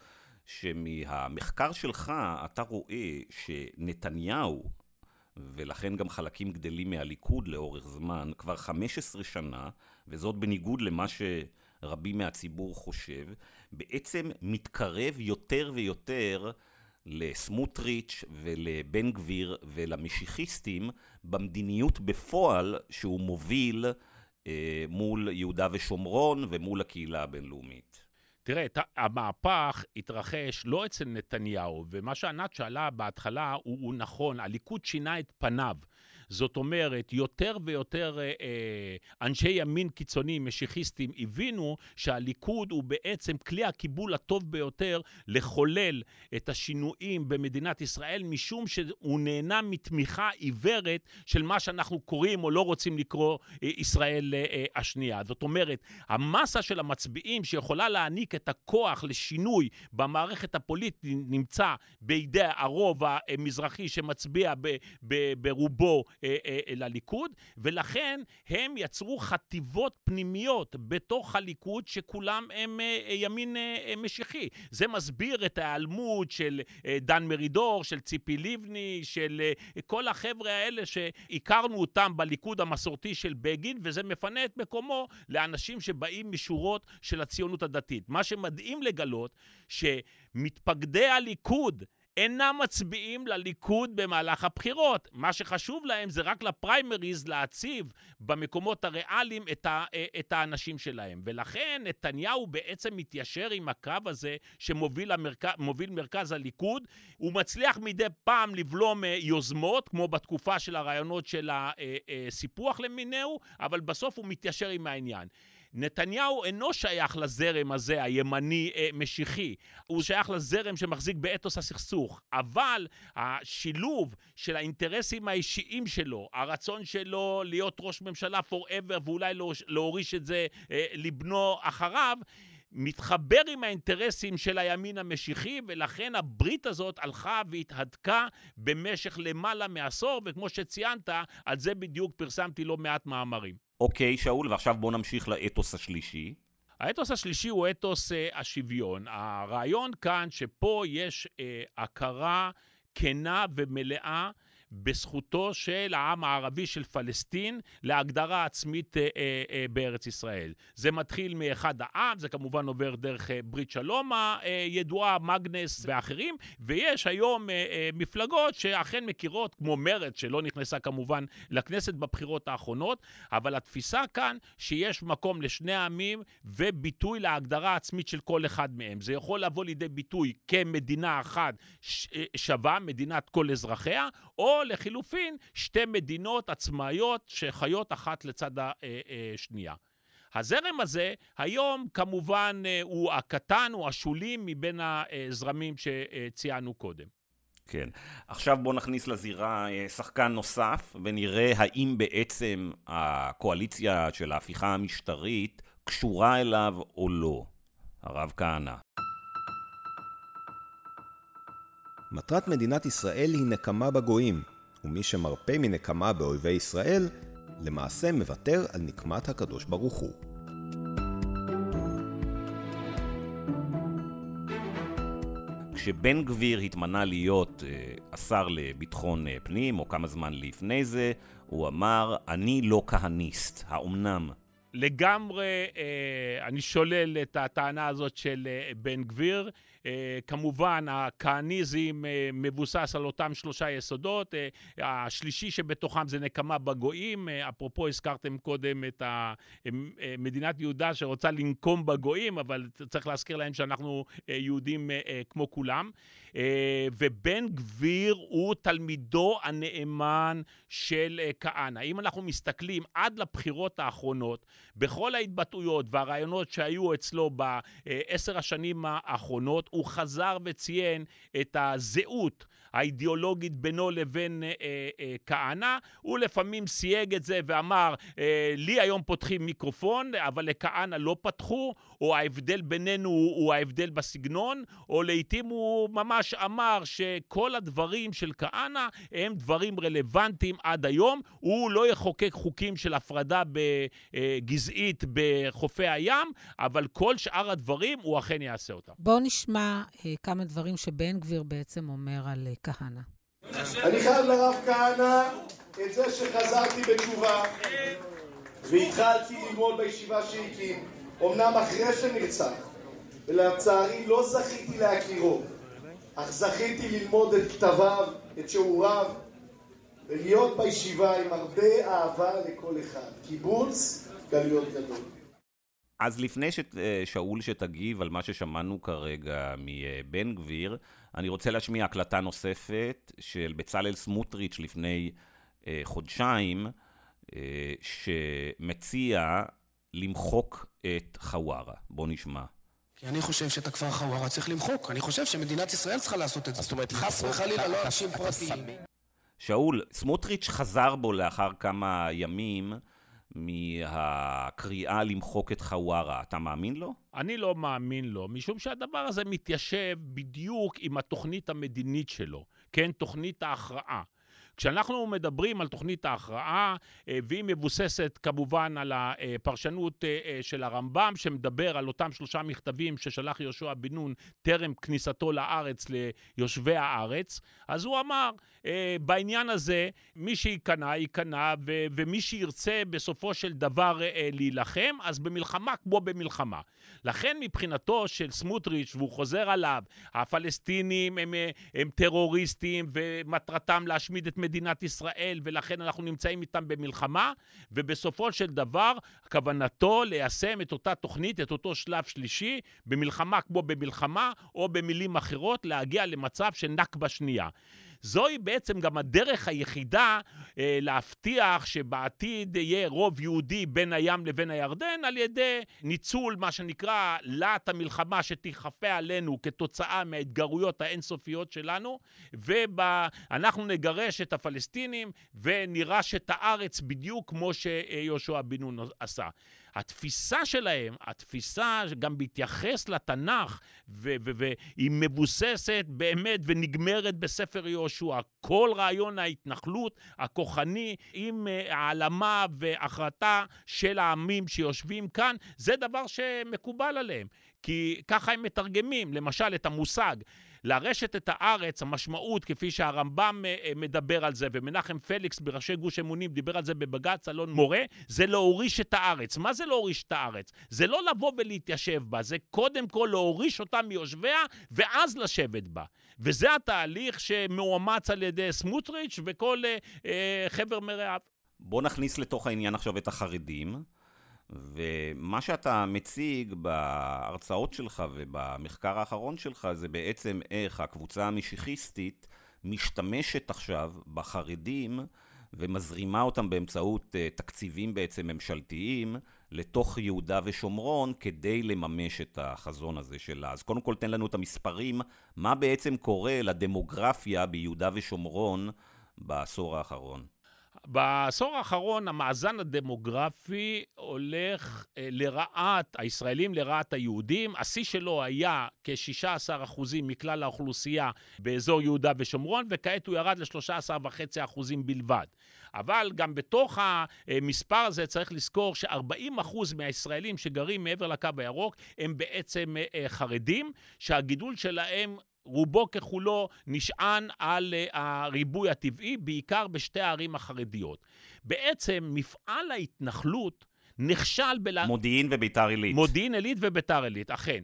שמהמחקר שלך אתה רואה שנתניהו, ולכן גם חלקים גדלים מהליכוד לאורך זמן, כבר 15 שנה, וזאת בניגוד למה שרבים מהציבור חושב, בעצם מתקרב יותר ויותר לסמוטריץ' ולבן גביר ולמשיחיסטים במדיניות בפועל שהוא מוביל אה, מול יהודה ושומרון ומול הקהילה הבינלאומית. תראה, המהפך התרחש לא אצל נתניהו, ומה שענת שאלה בהתחלה הוא, הוא נכון, הליכוד שינה את פניו. זאת אומרת, יותר ויותר אה, אה, אנשי ימין קיצוניים, משיחיסטים, הבינו שהליכוד הוא בעצם כלי הקיבול הטוב ביותר לחולל את השינויים במדינת ישראל, משום שהוא נהנה מתמיכה עיוורת של מה שאנחנו קוראים או לא רוצים לקרוא אה, ישראל השנייה. זאת אומרת, המסה של המצביעים שיכולה להעניק את הכוח לשינוי במערכת הפוליטית נמצא בידי הרוב המזרחי שמצביע ברובו אה, אה, לליכוד, ולכן הם יצרו חטיבות פנימיות בתוך הליכוד שכולם הם אה, ימין משיחי. זה מסביר את ההיעלמות של דן מרידור, של ציפי לבני, של כל החבר'ה האלה שהכרנו אותם בליכוד המסורתי של בגין, וזה מפנה את מקומו לאנשים שבאים משורות של הציונות הדתית. מה שמדהים לגלות, שמתפקדי הליכוד אינם מצביעים לליכוד במהלך הבחירות. מה שחשוב להם זה רק לפריימריז להציב במקומות הריאליים את, ה, את האנשים שלהם. ולכן נתניהו בעצם מתיישר עם הקו הזה שמוביל המרכ... מרכז הליכוד. הוא מצליח מדי פעם לבלום אה, יוזמות, כמו בתקופה של הרעיונות של הסיפוח אה, אה, למיניהו, אבל בסוף הוא מתיישר עם העניין. נתניהו אינו שייך לזרם הזה, הימני-משיחי. אה, הוא שייך לזרם שמחזיק באתוס הסכסוך. אבל השילוב של האינטרסים האישיים שלו, הרצון שלו להיות ראש ממשלה forever ואולי להוריש את זה אה, לבנו אחריו, מתחבר עם האינטרסים של הימין המשיחי, ולכן הברית הזאת הלכה והתהדקה במשך למעלה מעשור, וכמו שציינת, על זה בדיוק פרסמתי לא מעט מאמרים. אוקיי, שאול, ועכשיו בואו נמשיך לאתוס השלישי. האתוס השלישי הוא אתוס אה, השוויון. הרעיון כאן שפה יש אה, הכרה כנה ומלאה בזכותו של העם הערבי של פלסטין להגדרה עצמית אה, אה, אה, בארץ ישראל. זה מתחיל מאחד העם, זה כמובן עובר דרך אה, ברית שלום הידועה, מגנס ואחרים, ויש היום אה, אה, מפלגות שאכן מכירות, כמו מרצ, שלא נכנסה כמובן לכנסת בבחירות האחרונות, אבל התפיסה כאן שיש מקום לשני העמים וביטוי להגדרה העצמית של כל אחד מהם. זה יכול לבוא לידי ביטוי כמדינה אחת אה, שווה, מדינת כל אזרחיה, או לחילופין, שתי מדינות עצמאיות שחיות אחת לצד השנייה. הזרם הזה היום כמובן אה, הוא הקטן, הוא השולי מבין הזרמים שציינו קודם. כן. עכשיו בואו נכניס לזירה אה, שחקן נוסף ונראה האם בעצם הקואליציה של ההפיכה המשטרית קשורה אליו או לא. הרב כהנא. מטרת מדינת ישראל היא נקמה בגויים, ומי שמרפה מנקמה באויבי ישראל, למעשה מוותר על נקמת הקדוש ברוך הוא. כשבן גביר התמנה להיות אה, השר לביטחון אה, פנים, או כמה זמן לפני זה, הוא אמר, אני לא כהניסט, האומנם? לגמרי, אה, אני שולל את הטענה הזאת של אה, בן גביר. אה, כמובן, הכהניזם אה, מבוסס על אותם שלושה יסודות. אה, השלישי שבתוכם זה נקמה בגויים. אפרופו, הזכרתם קודם את מדינת יהודה שרוצה לנקום בגויים, אבל צריך להזכיר להם שאנחנו יהודים כמו כולם. ובן גביר הוא תלמידו הנאמן של כהנא. אם אנחנו מסתכלים עד לבחירות האחרונות, בכל ההתבטאויות והרעיונות שהיו אצלו בעשר השנים האחרונות, הוא חזר וציין את הזהות האידיאולוגית בינו לבין אה, אה, כהנא. הוא לפעמים סייג את זה ואמר, אה, לי היום פותחים מיקרופון, אבל לכהנא לא פתחו, או ההבדל בינינו הוא ההבדל בסגנון, או לעיתים הוא ממש אמר שכל הדברים של כהנא הם דברים רלוונטיים עד היום. הוא לא יחוקק חוקים של הפרדה גזעית בחופי הים, אבל כל שאר הדברים הוא אכן יעשה אותם. בואו נשמע אה, כמה דברים שבן גביר בעצם אומר על אה, כהנא. אני חייב לרב כהנא את זה שחזרתי בתשובה והתחלתי ללמוד בישיבה שהקים, אמנם אחרי שנרצח, ולצערי לא זכיתי להכירו, אך זכיתי ללמוד את כתביו, את שיעוריו, ולהיות בישיבה עם הרבה אהבה לכל אחד. קיבוץ גלויות גדול. אז לפני ששאול שתגיב על מה ששמענו כרגע מבן גביר, אני רוצה להשמיע הקלטה נוספת של בצלאל סמוטריץ' לפני אה, חודשיים, אה, שמציע למחוק את חווארה. בואו נשמע. כי אני חושב שאת הכפר חווארה צריך למחוק. אני חושב שמדינת ישראל צריכה לעשות את זה. זאת אומרת, חס וחלילה לא אנשים פרטיים. שאול, סמוטריץ' חזר בו לאחר כמה ימים. מהקריאה למחוק את חווארה. אתה מאמין לו? אני לא מאמין לו, משום שהדבר הזה מתיישב בדיוק עם התוכנית המדינית שלו, כן? תוכנית ההכרעה. כשאנחנו מדברים על תוכנית ההכרעה, אה, והיא מבוססת כמובן על הפרשנות אה, אה, של הרמב"ם, שמדבר על אותם שלושה מכתבים ששלח יהושע בן נון טרם כניסתו לארץ ליושבי הארץ, אז הוא אמר, בעניין הזה, מי שייכנע, ייכנע, ומי שירצה בסופו של דבר להילחם, אז במלחמה כמו במלחמה. לכן מבחינתו של סמוטריץ', והוא חוזר עליו, הפלסטינים הם, הם טרוריסטים ומטרתם להשמיד את ישראל, ולכן אנחנו נמצאים איתם במלחמה, ובסופו של דבר, כוונתו ליישם את אותה תוכנית, את אותו שלב שלישי, במלחמה כמו במלחמה, או במילים אחרות, להגיע למצב של נכבה שנייה. זוהי בעצם גם הדרך היחידה אה, להבטיח שבעתיד יהיה רוב יהודי בין הים לבין הירדן על ידי ניצול מה שנקרא להט המלחמה שתכפה עלינו כתוצאה מההתגרויות האינסופיות שלנו, ואנחנו נגרש את הפלסטינים ונירש את הארץ בדיוק כמו שיהושע בן נון עשה. התפיסה שלהם, התפיסה גם בהתייחס לתנ"ך, והיא מבוססת באמת ונגמרת בספר יהושע. כל רעיון ההתנחלות הכוחני עם אה, העלמה והחרטה של העמים שיושבים כאן, זה דבר שמקובל עליהם. כי ככה הם מתרגמים, למשל, את המושג לרשת את הארץ, המשמעות, כפי שהרמב"ם אה, אה, מדבר על זה, ומנחם פליקס בראשי גוש אמונים דיבר על זה בבג"ץ אלון מורה, זה להוריש את הארץ. מה זה להוריש את הארץ? זה לא לבוא ולהתיישב בה, זה קודם כל להוריש אותה מיושביה, ואז לשבת בה. וזה התהליך שמאומץ על ידי סמוטריץ' וכל אה, אה, חבר מרעיו. בוא נכניס לתוך העניין עכשיו את החרדים. ומה שאתה מציג בהרצאות שלך ובמחקר האחרון שלך זה בעצם איך הקבוצה המשיחיסטית משתמשת עכשיו בחרדים ומזרימה אותם באמצעות אה, תקציבים בעצם ממשלתיים לתוך יהודה ושומרון כדי לממש את החזון הזה שלה. אז קודם כל תן לנו את המספרים, מה בעצם קורה לדמוגרפיה ביהודה ושומרון בעשור האחרון. בעשור האחרון המאזן הדמוגרפי הולך אה, לרעת הישראלים, לרעת היהודים. השיא שלו היה כ-16% מכלל האוכלוסייה באזור יהודה ושומרון, וכעת הוא ירד ל-13.5% בלבד. אבל גם בתוך המספר הזה צריך לזכור ש-40% מהישראלים שגרים מעבר לקו הירוק הם בעצם אה, חרדים, שהגידול שלהם רובו ככולו נשען על uh, הריבוי הטבעי, בעיקר בשתי הערים החרדיות. בעצם מפעל ההתנחלות נכשל ב... מודיעין וביתר עילית. מודיעין עילית וביתר עילית, אכן.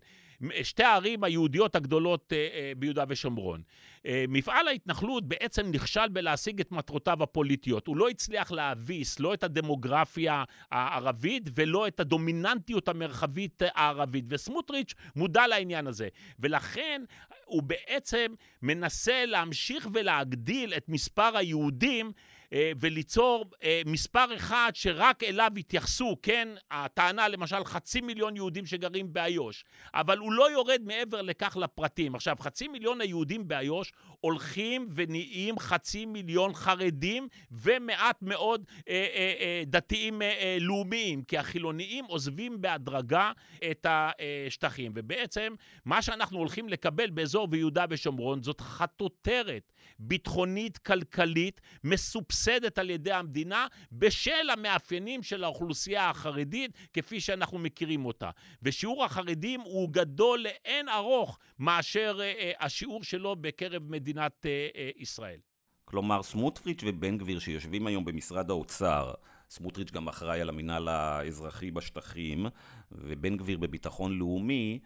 שתי הערים היהודיות הגדולות אה, אה, ביהודה ושומרון. אה, מפעל ההתנחלות בעצם נכשל בלהשיג את מטרותיו הפוליטיות. הוא לא הצליח להביס לא את הדמוגרפיה הערבית ולא את הדומיננטיות המרחבית הערבית. וסמוטריץ' מודע לעניין הזה. ולכן הוא בעצם מנסה להמשיך ולהגדיל את מספר היהודים וליצור אה, מספר אחד שרק אליו יתייחסו, כן? הטענה למשל חצי מיליון יהודים שגרים באיו"ש, אבל הוא לא יורד מעבר לכך לפרטים. עכשיו, חצי מיליון היהודים באיו"ש הולכים ונהיים חצי מיליון חרדים ומעט מאוד אה, אה, אה, דתיים אה, אה, לאומיים, כי החילוניים עוזבים בהדרגה את השטחים. ובעצם, מה שאנחנו הולכים לקבל באזור ביהודה ושומרון זאת חטוטרת ביטחונית, כלכלית, מסובסדת. על ידי המדינה בשל המאפיינים של האוכלוסייה החרדית כפי שאנחנו מכירים אותה. ושיעור החרדים הוא גדול לאין ארוך מאשר אה, אה, השיעור שלו בקרב מדינת אה, אה, ישראל. כלומר, סמוטריץ' ובן גביר שיושבים היום במשרד האוצר, סמוטריץ' גם אחראי על המינהל האזרחי בשטחים, ובן גביר בביטחון לאומי,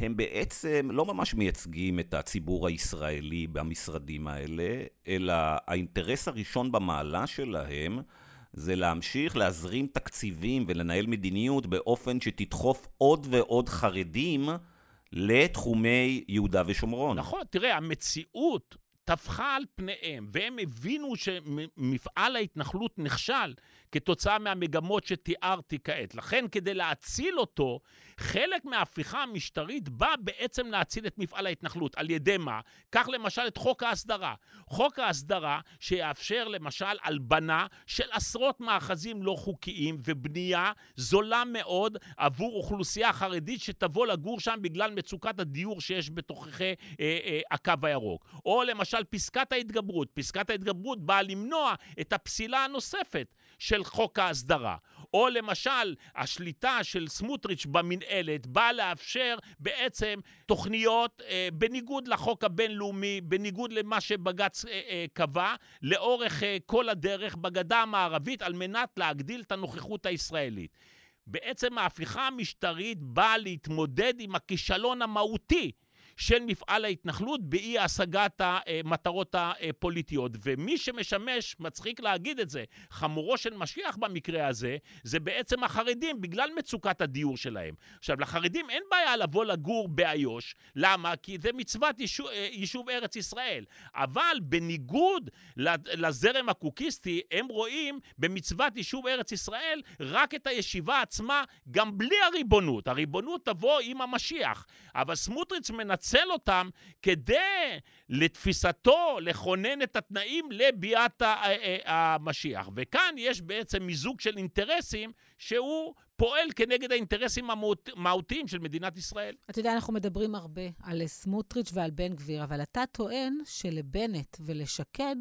הם בעצם לא ממש מייצגים את הציבור הישראלי במשרדים האלה, אלא האינטרס הראשון במעלה שלהם זה להמשיך להזרים תקציבים ולנהל מדיניות באופן שתדחוף עוד ועוד חרדים לתחומי יהודה ושומרון. נכון, תראה, המציאות טפחה על פניהם, והם הבינו שמפעל ההתנחלות נכשל כתוצאה מהמגמות שתיארתי כעת. לכן, כדי להציל אותו, חלק מההפיכה המשטרית בא בעצם להציל את מפעל ההתנחלות. על ידי מה? קח למשל את חוק ההסדרה. חוק ההסדרה שיאפשר למשל הלבנה של עשרות מאחזים לא חוקיים ובנייה זולה מאוד עבור אוכלוסייה חרדית שתבוא לגור שם בגלל מצוקת הדיור שיש בתוככי אה, אה, הקו הירוק. או למשל פסקת ההתגברות. פסקת ההתגברות באה למנוע את הפסילה הנוספת של חוק ההסדרה. או למשל, השליטה של סמוטריץ' במנהלת באה לאפשר בעצם תוכניות אה, בניגוד לחוק הבינלאומי, בניגוד למה שבג"ץ אה, אה, קבע, לאורך אה, כל הדרך בגדה המערבית, על מנת להגדיל את הנוכחות הישראלית. בעצם ההפיכה המשטרית באה להתמודד עם הכישלון המהותי של מפעל ההתנחלות באי השגת המטרות הפוליטיות. ומי שמשמש, מצחיק להגיד את זה, חמורו של משיח במקרה הזה, זה בעצם החרדים, בגלל מצוקת הדיור שלהם. עכשיו, לחרדים אין בעיה לבוא לגור באיו"ש. למה? כי זה מצוות יישוב, יישוב ארץ ישראל. אבל בניגוד לזרם הקוקיסטי, הם רואים במצוות יישוב ארץ ישראל רק את הישיבה עצמה, גם בלי הריבונות. הריבונות תבוא עם המשיח. אבל סמוטריץ' מנצח לנצל אותם כדי, לתפיסתו, לכונן את התנאים לביאת המשיח. וכאן יש בעצם מיזוג של אינטרסים שהוא פועל כנגד האינטרסים המהותיים של מדינת ישראל. אתה יודע, אנחנו מדברים הרבה על סמוטריץ' ועל בן גביר, אבל אתה טוען שלבנט ולשקד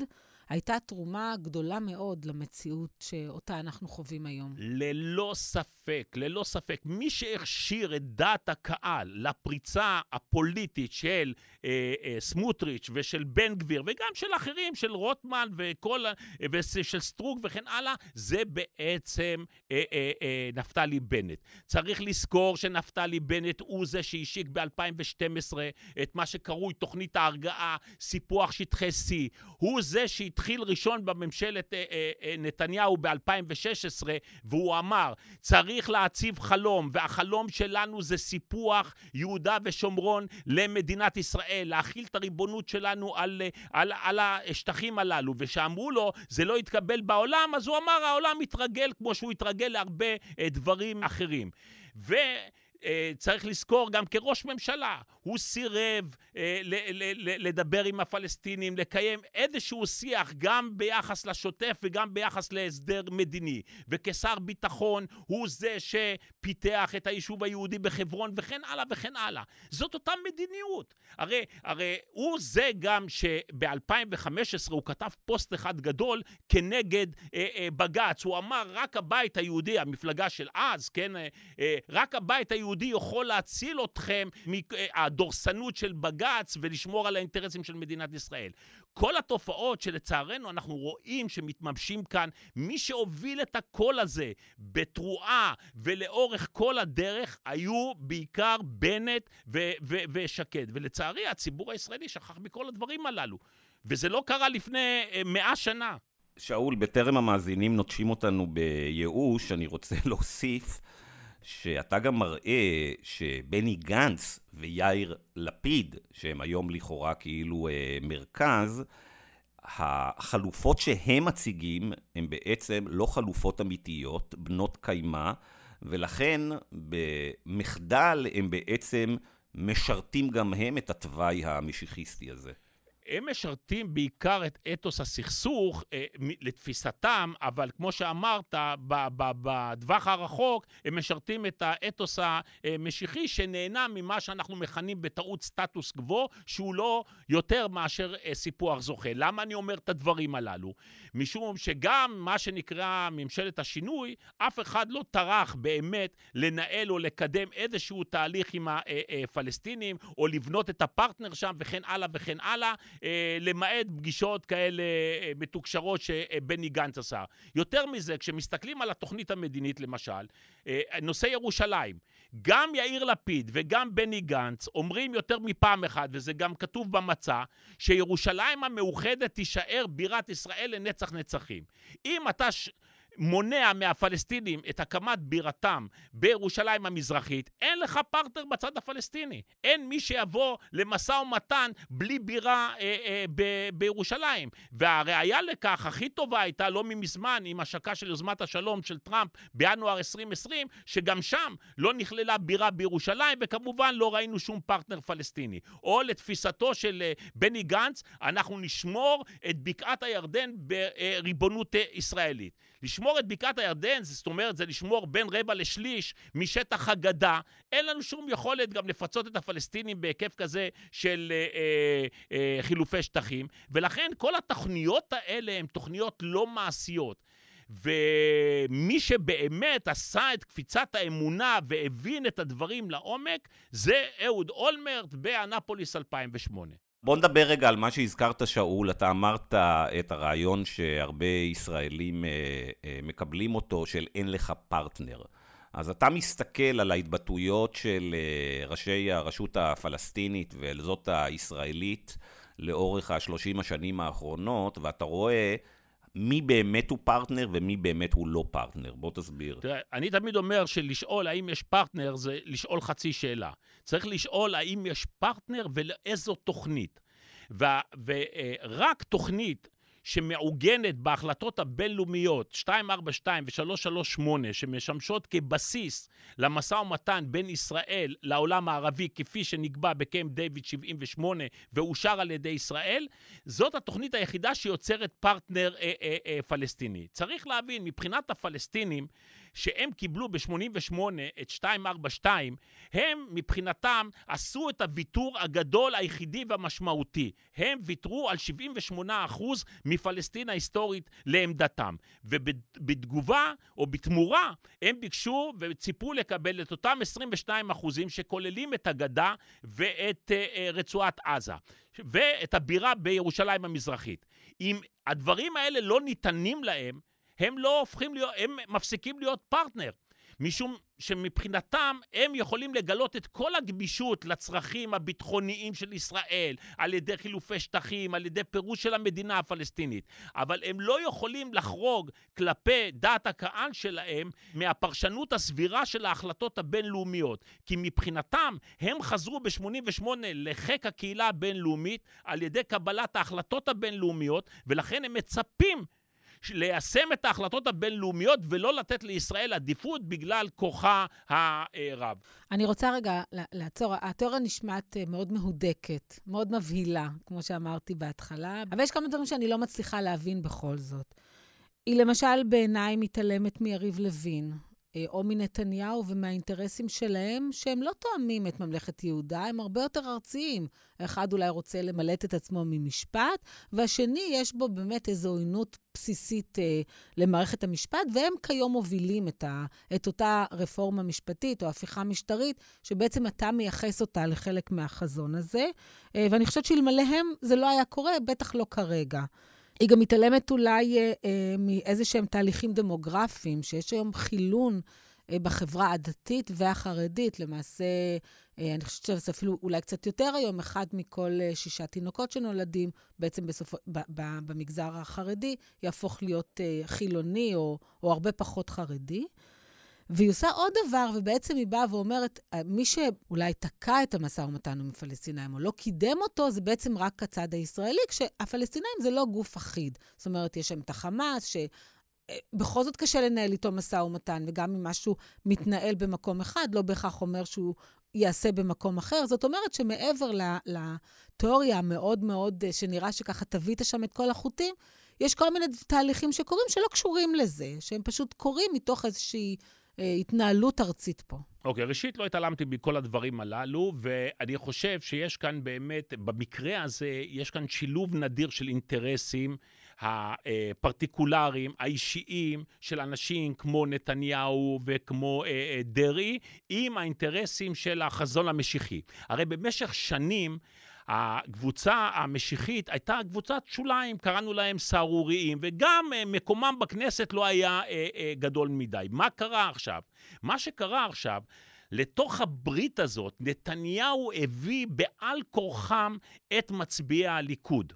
הייתה תרומה גדולה מאוד למציאות שאותה אנחנו חווים היום. ללא ספק, ללא ספק. מי שהכשיר את דעת הקהל לפריצה הפוליטית של אה, אה, סמוטריץ' ושל בן גביר, וגם של אחרים, של רוטמן וכל, ושל סטרוק וכן הלאה, זה בעצם אה, אה, אה, נפתלי בנט. צריך לזכור שנפתלי בנט הוא זה שהשיק ב-2012 את מה שקרוי תוכנית ההרגעה, סיפוח שטחי C. הוא זה שהתחיל... התחיל ראשון בממשלת אה, אה, אה, נתניהו ב-2016, והוא אמר, צריך להציב חלום, והחלום שלנו זה סיפוח יהודה ושומרון למדינת ישראל, להכיל את הריבונות שלנו על, על, על השטחים הללו. וכשאמרו לו, זה לא יתקבל בעולם, אז הוא אמר, העולם מתרגל כמו שהוא התרגל להרבה דברים אחרים. ו... אה, צריך לזכור גם כראש ממשלה, הוא סירב אה, לדבר עם הפלסטינים, לקיים איזשהו שיח גם ביחס לשוטף וגם ביחס להסדר מדיני. וכשר ביטחון הוא זה שפיתח את היישוב היהודי בחברון וכן הלאה וכן הלאה. זאת אותה מדיניות. הרי, הרי הוא זה גם שב-2015 הוא כתב פוסט אחד גדול כנגד אה, אה, בג"ץ. הוא אמר, רק הבית היהודי, המפלגה של אז, כן, אה, אה, רק הבית היהודי יהודי יכול להציל אתכם מהדורסנות של בג"ץ ולשמור על האינטרסים של מדינת ישראל. כל התופעות שלצערנו אנחנו רואים שמתממשים כאן, מי שהוביל את הקול הזה בתרועה ולאורך כל הדרך היו בעיקר בנט ו- ו- ושקד. ולצערי הציבור הישראלי שכח מכל הדברים הללו. וזה לא קרה לפני אה, מאה שנה. שאול, בטרם המאזינים נוטשים אותנו בייאוש, אני רוצה להוסיף שאתה גם מראה שבני גנץ ויאיר לפיד, שהם היום לכאורה כאילו אה, מרכז, החלופות שהם מציגים הן בעצם לא חלופות אמיתיות, בנות קיימא, ולכן במחדל הם בעצם משרתים גם הם את התוואי המשיחיסטי הזה. הם משרתים בעיקר את אתוס הסכסוך אה, לתפיסתם, אבל כמו שאמרת, בטווח הרחוק הם משרתים את האתוס המשיחי שנהנה ממה שאנחנו מכנים בטעות סטטוס קוו, שהוא לא יותר מאשר אה, סיפוח זוכה. למה אני אומר את הדברים הללו? משום שגם מה שנקרא ממשלת השינוי, אף אחד לא טרח באמת לנהל או לקדם איזשהו תהליך עם הפלסטינים, אה, או לבנות את הפרטנר שם וכן הלאה וכן הלאה. אה, למעט פגישות כאלה אה, מתוקשרות שבני גנץ עשה. יותר מזה, כשמסתכלים על התוכנית המדינית למשל, אה, נושא ירושלים, גם יאיר לפיד וגם בני גנץ אומרים יותר מפעם אחת, וזה גם כתוב במצע, שירושלים המאוחדת תישאר בירת ישראל לנצח נצחים. אם אתה... מונע מהפלסטינים את הקמת בירתם בירושלים המזרחית, אין לך פרטנר בצד הפלסטיני. אין מי שיבוא למשא ומתן בלי בירה אה, אה, ב- בירושלים. והראיה לכך הכי טובה הייתה לא מזמן עם השקה של יוזמת השלום של טראמפ בינואר 2020, שגם שם לא נכללה בירה בירושלים, וכמובן לא ראינו שום פרטנר פלסטיני. או לתפיסתו של אה, בני גנץ, אנחנו נשמור את בקעת הירדן בריבונות אה, ישראלית. לשמור את בקעת הירדן, זאת אומרת, זה לשמור בין רבע לשליש משטח הגדה. אין לנו שום יכולת גם לפצות את הפלסטינים בהיקף כזה של אה, אה, אה, חילופי שטחים, ולכן כל התוכניות האלה הן תוכניות לא מעשיות. ומי שבאמת עשה את קפיצת האמונה והבין את הדברים לעומק, זה אהוד אולמרט באנפוליס 2008. בוא נדבר רגע על מה שהזכרת, שאול. אתה אמרת את הרעיון שהרבה ישראלים אה, אה, מקבלים אותו, של אין לך פרטנר. אז אתה מסתכל על ההתבטאויות של אה, ראשי הרשות הפלסטינית וזאת הישראלית לאורך השלושים השנים האחרונות, ואתה רואה מי באמת הוא פרטנר ומי באמת הוא לא פרטנר. בוא תסביר. תראה, אני תמיד אומר שלשאול האם יש פרטנר זה לשאול חצי שאלה. צריך לשאול האם יש פרטנר ולאיזו תוכנית. ורק תוכנית שמעוגנת בהחלטות הבינלאומיות 242 ו-338, שמשמשות כבסיס למשא ומתן בין ישראל לעולם הערבי, כפי שנקבע בקמפ דיוויד 78 ואושר על ידי ישראל, זאת התוכנית היחידה שיוצרת פרטנר אה, אה, אה, פלסטיני. צריך להבין, מבחינת הפלסטינים, שהם קיבלו ב-88 את 242, הם מבחינתם עשו את הוויתור הגדול היחידי והמשמעותי. הם ויתרו על 78% מפלסטין ההיסטורית לעמדתם. ובתגובה או בתמורה הם ביקשו וציפו לקבל את אותם 22 אחוזים שכוללים את הגדה ואת uh, רצועת עזה ואת הבירה בירושלים המזרחית. אם הדברים האלה לא ניתנים להם, הם לא הופכים להיות, הם מפסיקים להיות פרטנר. משום שמבחינתם הם יכולים לגלות את כל הגמישות לצרכים הביטחוניים של ישראל, על ידי חילופי שטחים, על ידי פירוש של המדינה הפלסטינית. אבל הם לא יכולים לחרוג כלפי דעת הקהל שלהם מהפרשנות הסבירה של ההחלטות הבינלאומיות. כי מבחינתם הם חזרו ב-88 לחיק הקהילה הבינלאומית על ידי קבלת ההחלטות הבינלאומיות, ולכן הם מצפים ליישם את ההחלטות הבינלאומיות ולא לתת לישראל עדיפות בגלל כוחה הרב. אני רוצה רגע לעצור. התיאוריה נשמעת אה, מאוד מהודקת, מאוד מבהילה, כמו שאמרתי בהתחלה, אבל יש כמה דברים שאני לא מצליחה להבין בכל זאת. היא למשל בעיניי מתעלמת מיריב לוין, או מנתניהו ומהאינטרסים שלהם, שהם לא תואמים את ממלכת יהודה, הם הרבה יותר ארציים. אחד אולי רוצה למלט את עצמו ממשפט, והשני, יש בו באמת איזו עוינות בסיסית אה, למערכת המשפט, והם כיום מובילים את, ה, את אותה רפורמה משפטית או הפיכה משטרית, שבעצם אתה מייחס אותה לחלק מהחזון הזה. אה, ואני חושבת שאלמלא הם זה לא היה קורה, בטח לא כרגע. היא גם מתעלמת אולי אה, אה, מאיזה שהם תהליכים דמוגרפיים, שיש היום חילון אה, בחברה הדתית והחרדית. למעשה, אה, אני חושבת שזה אפילו אולי קצת יותר היום, אחד מכל אה, שישה תינוקות שנולדים, בעצם בסופו, ב, ב, במגזר החרדי, יהפוך להיות אה, חילוני או, או הרבה פחות חרדי. והיא עושה עוד דבר, ובעצם היא באה ואומרת, מי שאולי תקע את המשא ומתן עם הפלסטינאים או לא קידם אותו, זה בעצם רק הצד הישראלי, כשהפלסטינאים זה לא גוף אחיד. זאת אומרת, יש שם את החמאס, ש... אה, בכל זאת קשה לנהל איתו משא ומתן, וגם אם משהו מתנהל במקום אחד, לא בהכרח אומר שהוא יעשה במקום אחר. זאת אומרת שמעבר לתיאוריה המאוד מאוד, אה, שנראה שככה תבית שם את כל החוטים, יש כל מיני תהליכים שקורים שלא קשורים לזה, שהם פשוט קורים מתוך איזושהי התנהלות ארצית פה. אוקיי, okay, ראשית לא התעלמתי מכל הדברים הללו, ואני חושב שיש כאן באמת, במקרה הזה, יש כאן שילוב נדיר של אינטרסים הפרטיקולריים, האישיים, של אנשים כמו נתניהו וכמו אה, אה, דרעי, עם האינטרסים של החזון המשיחי. הרי במשך שנים הקבוצה המשיחית הייתה קבוצת שוליים, קראנו להם סהרוריים, וגם אה, מקומם בכנסת לא היה אה, אה, גדול מדי. מה קרה עכשיו? מה שקרה עכשיו, לתוך הברית הזאת, נתניהו הביא בעל כורחם את מצביעי הליכוד.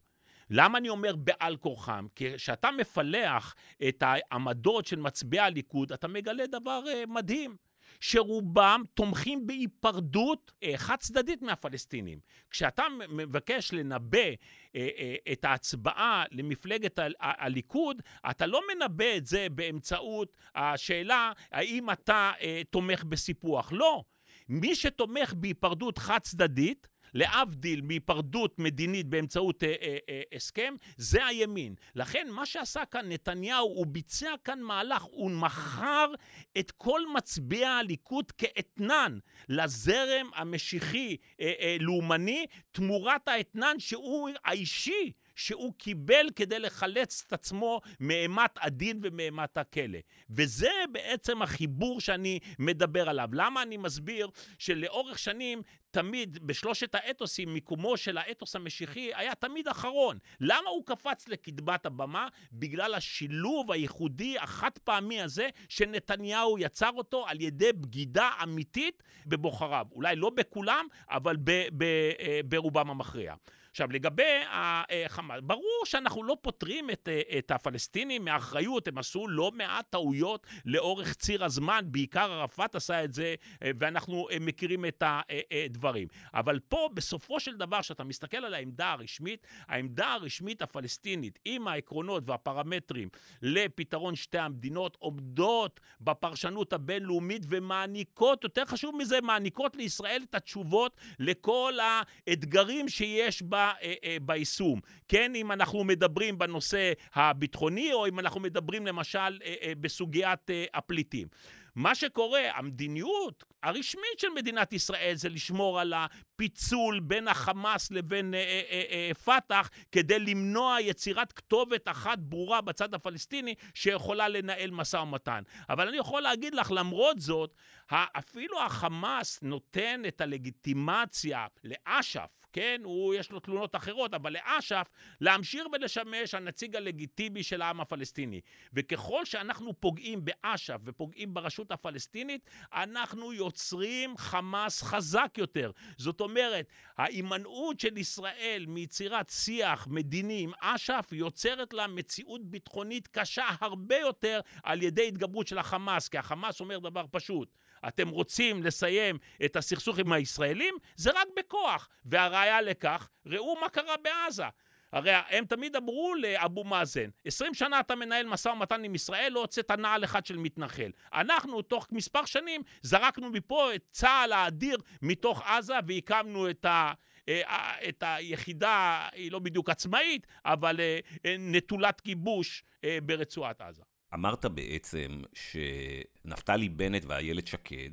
למה אני אומר בעל כורחם? כי כשאתה מפלח את העמדות של מצביעי הליכוד, אתה מגלה דבר מדהים. שרובם תומכים בהיפרדות אה, חד צדדית מהפלסטינים. כשאתה מבקש לנבא אה, אה, את ההצבעה למפלגת הליכוד, אתה לא מנבא את זה באמצעות השאלה האם אתה תומך בסיפוח. לא. מי שתומך בהיפרדות חד צדדית, להבדיל מהיפרדות מדינית באמצעות אה, אה, אה, הסכם, זה הימין. לכן מה שעשה כאן נתניהו, הוא ביצע כאן מהלך, הוא מכר את כל מצביעי הליכוד כאתנן לזרם המשיחי-לאומני, אה, אה, תמורת האתנן שהוא האישי. שהוא קיבל כדי לחלץ את עצמו מאימת הדין ומאימת הכלא. וזה בעצם החיבור שאני מדבר עליו. למה אני מסביר שלאורך שנים תמיד בשלושת האתוסים, מיקומו של האתוס המשיחי היה תמיד אחרון. למה הוא קפץ לקדמת הבמה? בגלל השילוב הייחודי החד פעמי הזה שנתניהו יצר אותו על ידי בגידה אמיתית בבוחריו. אולי לא בכולם, אבל אה, ברובם המכריע. עכשיו, לגבי החמאס, ברור שאנחנו לא פוטרים את, את הפלסטינים מאחריות, הם עשו לא מעט טעויות לאורך ציר הזמן, בעיקר ערפאת עשה את זה, ואנחנו מכירים את הדברים. אבל פה, בסופו של דבר, כשאתה מסתכל על העמדה הרשמית, העמדה הרשמית הפלסטינית, עם העקרונות והפרמטרים לפתרון שתי המדינות, עומדות בפרשנות הבינלאומית ומעניקות, יותר חשוב מזה, מעניקות לישראל את התשובות לכל האתגרים שיש בה, אה, אה, ביישום. כן, אם אנחנו מדברים בנושא הביטחוני, או אם אנחנו מדברים למשל אה, בסוגיית הפליטים. מה שקורה, המדיניות הרשמית של מדינת ישראל זה לשמור על הפיצול בין החמאס לבין אה, אה, אה, אה, פת"ח כדי למנוע יצירת כתובת אחת ברורה בצד הפלסטיני שיכולה לנהל משא ומתן. אבל אני יכול להגיד לך, למרות זאת, אפילו החמאס נותן את הלגיטימציה לאש"ף, כן? הוא, יש לו תלונות אחרות, אבל לאש"ף להמשיך ולשמש הנציג הלגיטימי של העם הפלסטיני. וככל שאנחנו פוגעים באש"ף ופוגעים ברשות הפלסטינית, אנחנו יוצרים חמאס חזק יותר. זאת אומרת, ההימנעות של ישראל מיצירת שיח מדיני עם אש"ף יוצרת לה מציאות ביטחונית קשה הרבה יותר על ידי התגברות של החמאס, כי החמאס אומר דבר פשוט, אתם רוצים לסיים את הסכסוך עם הישראלים? זה רק בכוח. והראיה לכך, ראו מה קרה בעזה. הרי הם תמיד אמרו לאבו מאזן, 20 שנה אתה מנהל משא ומתן עם ישראל, לא הוצאת נעל אחד של מתנחל. אנחנו, תוך מספר שנים, זרקנו מפה את צה"ל האדיר מתוך עזה והקמנו את ה... אה, את היחידה, היא לא בדיוק עצמאית, אבל אה, נטולת כיבוש אה, ברצועת עזה. אמרת בעצם שנפתלי בנט ואיילת שקד,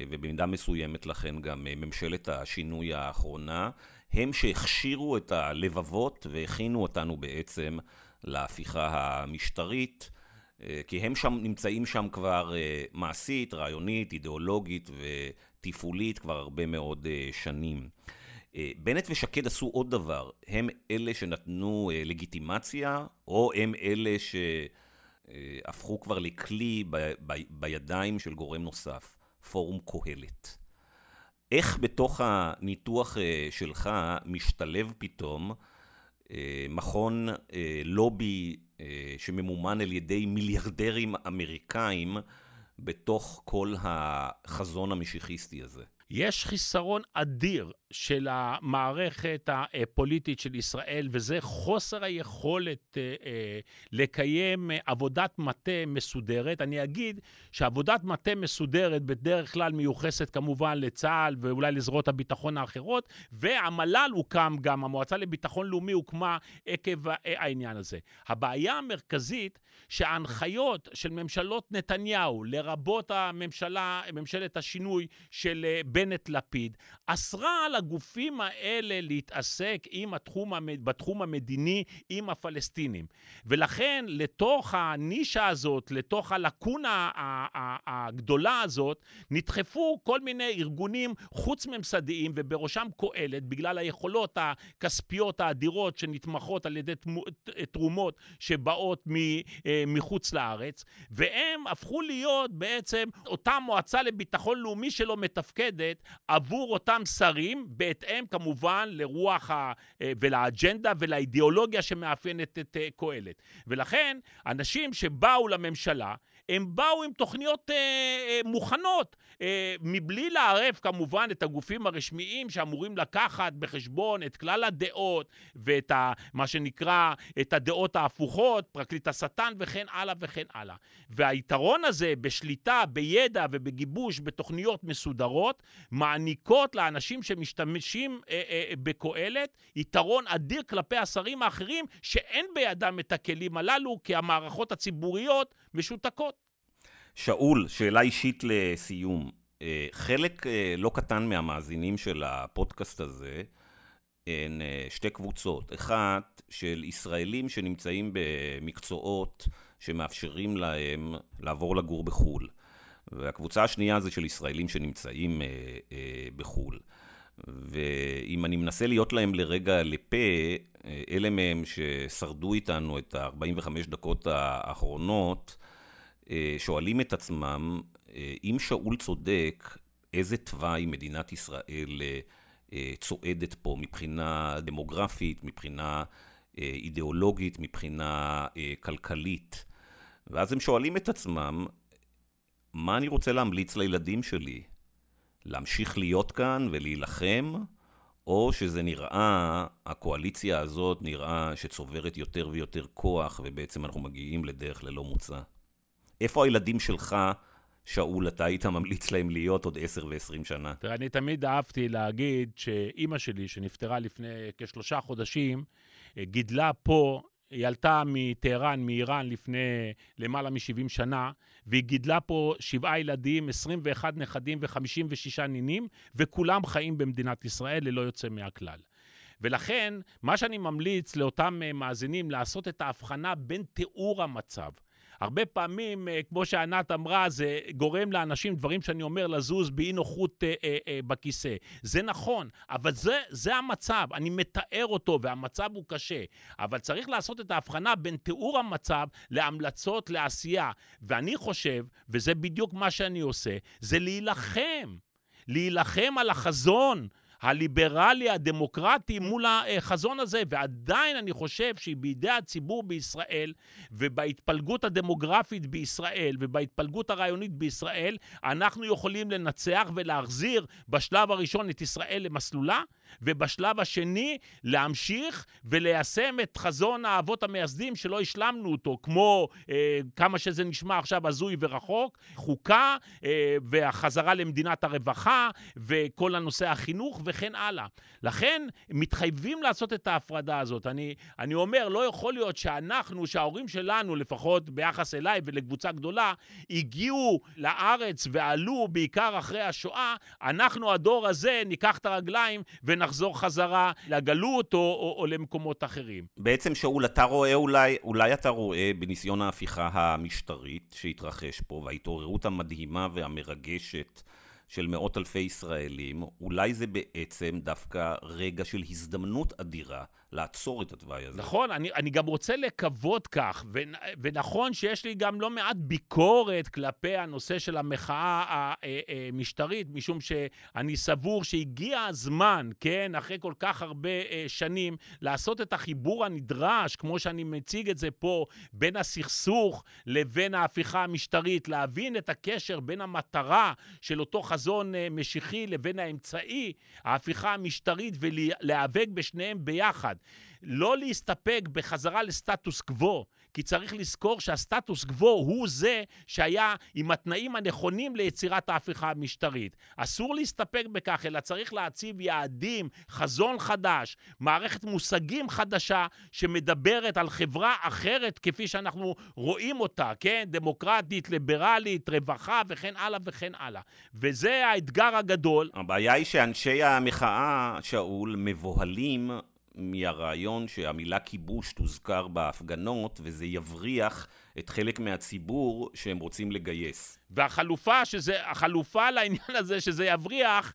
ובמידה מסוימת לכן גם ממשלת השינוי האחרונה, הם שהכשירו את הלבבות והכינו אותנו בעצם להפיכה המשטרית, כי הם שם נמצאים שם כבר מעשית, רעיונית, אידיאולוגית ותפעולית כבר הרבה מאוד שנים. בנט ושקד עשו עוד דבר, הם אלה שנתנו לגיטימציה, או הם אלה ש... אה, הפכו כבר לכלי ב, ב, בידיים של גורם נוסף, פורום קהלת. איך בתוך הניתוח אה, שלך משתלב פתאום אה, מכון לובי שממומן על ידי מיליארדרים אמריקאים בתוך כל החזון המשיחיסטי הזה? יש חיסרון אדיר של המערכת הפוליטית של ישראל, וזה חוסר היכולת אה, אה, לקיים עבודת מטה מסודרת. אני אגיד שעבודת מטה מסודרת בדרך כלל מיוחסת כמובן לצה"ל ואולי לזרועות הביטחון האחרות, והמל"ל הוקם גם, המועצה לביטחון לאומי הוקמה עקב העניין הזה. הבעיה המרכזית שההנחיות של ממשלות נתניהו, לרבות הממשלה, ממשלת השינוי של אה, בנט-לפיד, אסרה על הגופים האלה להתעסק עם התחום, בתחום המדיני עם הפלסטינים. ולכן לתוך הנישה הזאת, לתוך הלקונה הגדולה הזאת, נדחפו כל מיני ארגונים חוץ-ממסדיים, ובראשם קהלת, בגלל היכולות הכספיות האדירות שנתמכות על ידי תרומות שבאות אה, מחוץ לארץ, והם הפכו להיות בעצם אותה מועצה לביטחון לאומי שלא מתפקדת עבור אותם שרים, בהתאם כמובן לרוח ה... אה, ולאג'נדה ולאידיאולוגיה שמאפיינת את אה, קהלת. ולכן, אנשים שבאו לממשלה, הם באו עם תוכניות אה, אה, מוכנות, אה, מבלי לערב כמובן את הגופים הרשמיים שאמורים לקחת בחשבון את כלל הדעות ואת ה, מה שנקרא, את הדעות ההפוכות, פרקליט השטן וכן הלאה וכן הלאה. והיתרון הזה בשליטה, בידע ובגיבוש בתוכניות מסודרות, מעניקות לאנשים שמשתמשים אה, אה, בקהלת יתרון אדיר כלפי השרים האחרים שאין בידם את הכלים הללו, כי המערכות הציבוריות משותקות. שאול, שאלה אישית לסיום. אה, חלק אה, לא קטן מהמאזינים של הפודקאסט הזה הן אה, שתי קבוצות. אחת של ישראלים שנמצאים במקצועות שמאפשרים להם לעבור לגור בחו"ל. והקבוצה השנייה זה של ישראלים שנמצאים בחו"ל. ואם אני מנסה להיות להם לרגע לפה, אלה מהם ששרדו איתנו את ה-45 דקות האחרונות, שואלים את עצמם, אה, אם שאול צודק, איזה תוואי מדינת ישראל אה, אה, צועדת פה מבחינה דמוגרפית, מבחינה אה, אידיאולוגית, מבחינה אה, כלכלית. ואז הם שואלים את עצמם, מה אני רוצה להמליץ לילדים שלי? להמשיך להיות כאן ולהילחם, או שזה נראה, הקואליציה הזאת נראה שצוברת יותר ויותר כוח, ובעצם אנחנו מגיעים לדרך ללא מוצא. איפה הילדים שלך, שאול, אתה היית ממליץ להם להיות עוד עשר ועשרים שנה? תראה, אני תמיד אהבתי להגיד שאימא שלי, שנפטרה לפני כשלושה חודשים, גידלה פה היא עלתה מטהרן, מאיראן, לפני למעלה מ-70 שנה, והיא גידלה פה שבעה ילדים, 21 נכדים ו-56 נינים, וכולם חיים במדינת ישראל ללא יוצא מהכלל. ולכן, מה שאני ממליץ לאותם אה, מאזינים, לעשות את ההבחנה בין תיאור המצב. הרבה פעמים, אה, כמו שענת אמרה, זה גורם לאנשים, דברים שאני אומר, לזוז באי נוחות אה, אה, אה, בכיסא. זה נכון, אבל זה, זה המצב, אני מתאר אותו, והמצב הוא קשה. אבל צריך לעשות את ההבחנה בין תיאור המצב להמלצות לעשייה. ואני חושב, וזה בדיוק מה שאני עושה, זה להילחם. להילחם על החזון. הליברלי, הדמוקרטי, מול החזון הזה, ועדיין אני חושב שבידי הציבור בישראל ובהתפלגות הדמוגרפית בישראל ובהתפלגות הרעיונית בישראל, אנחנו יכולים לנצח ולהחזיר בשלב הראשון את ישראל למסלולה, ובשלב השני להמשיך וליישם את חזון האבות המייסדים שלא השלמנו אותו, כמו אה, כמה שזה נשמע עכשיו הזוי ורחוק, חוקה אה, והחזרה למדינת הרווחה וכל הנושא החינוך וכן הלאה. לכן מתחייבים לעשות את ההפרדה הזאת. אני, אני אומר, לא יכול להיות שאנחנו, שההורים שלנו, לפחות ביחס אליי ולקבוצה גדולה, הגיעו לארץ ועלו בעיקר אחרי השואה, אנחנו, הדור הזה, ניקח את הרגליים ונחזור חזרה לגלות או, או, או למקומות אחרים. בעצם, שאול, אתה רואה אולי, אולי אתה רואה בניסיון ההפיכה המשטרית שהתרחש פה, וההתעוררות המדהימה והמרגשת של מאות אלפי ישראלים, אולי זה בעצם דווקא רגע של הזדמנות אדירה לעצור את התוואי הזה. נכון, אני, אני גם רוצה לקוות כך, ו, ונכון שיש לי גם לא מעט ביקורת כלפי הנושא של המחאה המשטרית, משום שאני סבור שהגיע הזמן, כן, אחרי כל כך הרבה אה, שנים, לעשות את החיבור הנדרש, כמו שאני מציג את זה פה, בין הסכסוך לבין ההפיכה המשטרית, להבין את הקשר בין המטרה של אותו חזון אה, משיחי לבין האמצעי, ההפיכה המשטרית, ולהיאבק בשניהם ביחד. לא להסתפק בחזרה לסטטוס קוו, כי צריך לזכור שהסטטוס קוו הוא זה שהיה עם התנאים הנכונים ליצירת ההפיכה המשטרית. אסור להסתפק בכך, אלא צריך להציב יעדים, חזון חדש, מערכת מושגים חדשה שמדברת על חברה אחרת כפי שאנחנו רואים אותה, כן? דמוקרטית, ליברלית, רווחה וכן הלאה וכן הלאה. וזה האתגר הגדול. הבעיה היא שאנשי המחאה, שאול, מבוהלים מהרעיון שהמילה כיבוש תוזכר בהפגנות, וזה יבריח את חלק מהציבור שהם רוצים לגייס. והחלופה, שזה, החלופה לעניין הזה, שזה יבריח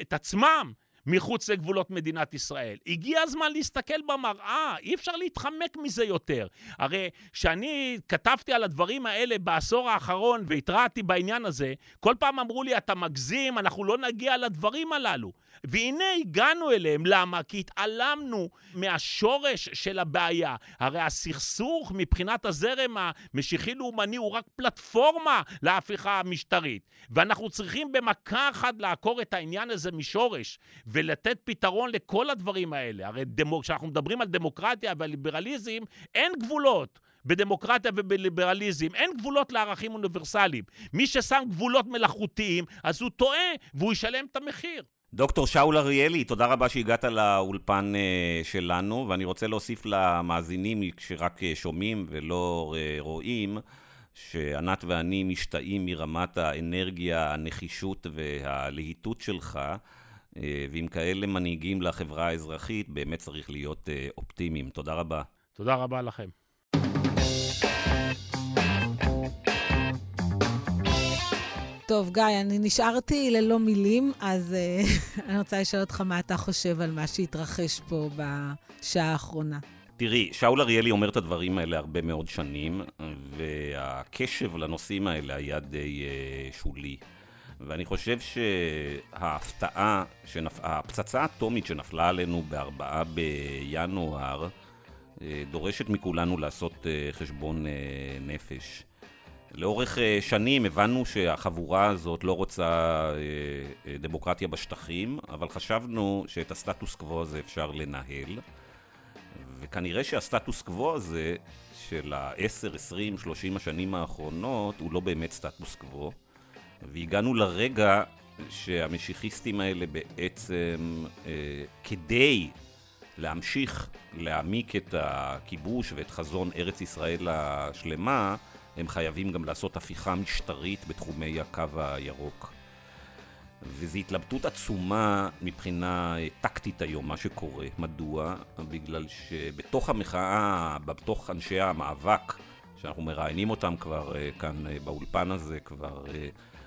את עצמם. מחוץ לגבולות מדינת ישראל. הגיע הזמן להסתכל במראה, אי אפשר להתחמק מזה יותר. הרי כשאני כתבתי על הדברים האלה בעשור האחרון והתרעתי בעניין הזה, כל פעם אמרו לי, אתה מגזים, אנחנו לא נגיע לדברים הללו. והנה הגענו אליהם. למה? כי התעלמנו מהשורש של הבעיה. הרי הסכסוך מבחינת הזרם המשיחי-לאומני הוא רק פלטפורמה להפיכה המשטרית. ואנחנו צריכים במכה אחת לעקור את העניין הזה משורש, ולתת פתרון לכל הדברים האלה. הרי דמו, כשאנחנו מדברים על דמוקרטיה ועל ליברליזם, אין גבולות. בדמוקרטיה ובליברליזם. אין גבולות לערכים אוניברסליים. מי ששם גבולות מלאכותיים, אז הוא טועה והוא ישלם את המחיר. דוקטור שאול אריאלי, תודה רבה שהגעת לאולפן אה, שלנו, ואני רוצה להוסיף למאזינים שרק אה, שומעים ולא אה, רואים, שענת ואני משתאים מרמת האנרגיה, הנחישות והלהיטות שלך, ועם כאלה מנהיגים לחברה האזרחית, באמת צריך להיות אופטימיים. תודה רבה. תודה רבה לכם. טוב, גיא, אני נשארתי ללא מילים, אז uh, אני רוצה לשאול אותך מה אתה חושב על מה שהתרחש פה בשעה האחרונה. תראי, שאול אריאלי אומר את הדברים האלה הרבה מאוד שנים, והקשב לנושאים האלה היה די uh, שולי. ואני חושב שההפתעה, שנפ... הפצצה האטומית שנפלה עלינו בארבעה בינואר, אה, דורשת מכולנו לעשות אה, חשבון אה, נפש. לאורך שנים הבנו שהחבורה הזאת לא רוצה דמוקרטיה בשטחים, אבל חשבנו שאת הסטטוס קוו הזה אפשר לנהל. וכנראה שהסטטוס קוו הזה של ה-10, 20, 30 השנים האחרונות הוא לא באמת סטטוס קוו. והגענו לרגע שהמשיחיסטים האלה בעצם, אה, כדי להמשיך להעמיק את הכיבוש ואת חזון ארץ ישראל השלמה, הם חייבים גם לעשות הפיכה משטרית בתחומי הקו הירוק. וזו התלבטות עצומה מבחינה טקטית היום, מה שקורה. מדוע? בגלל שבתוך המחאה, בתוך אנשי המאבק, שאנחנו מראיינים אותם כבר אה, כאן אה, באולפן הזה כבר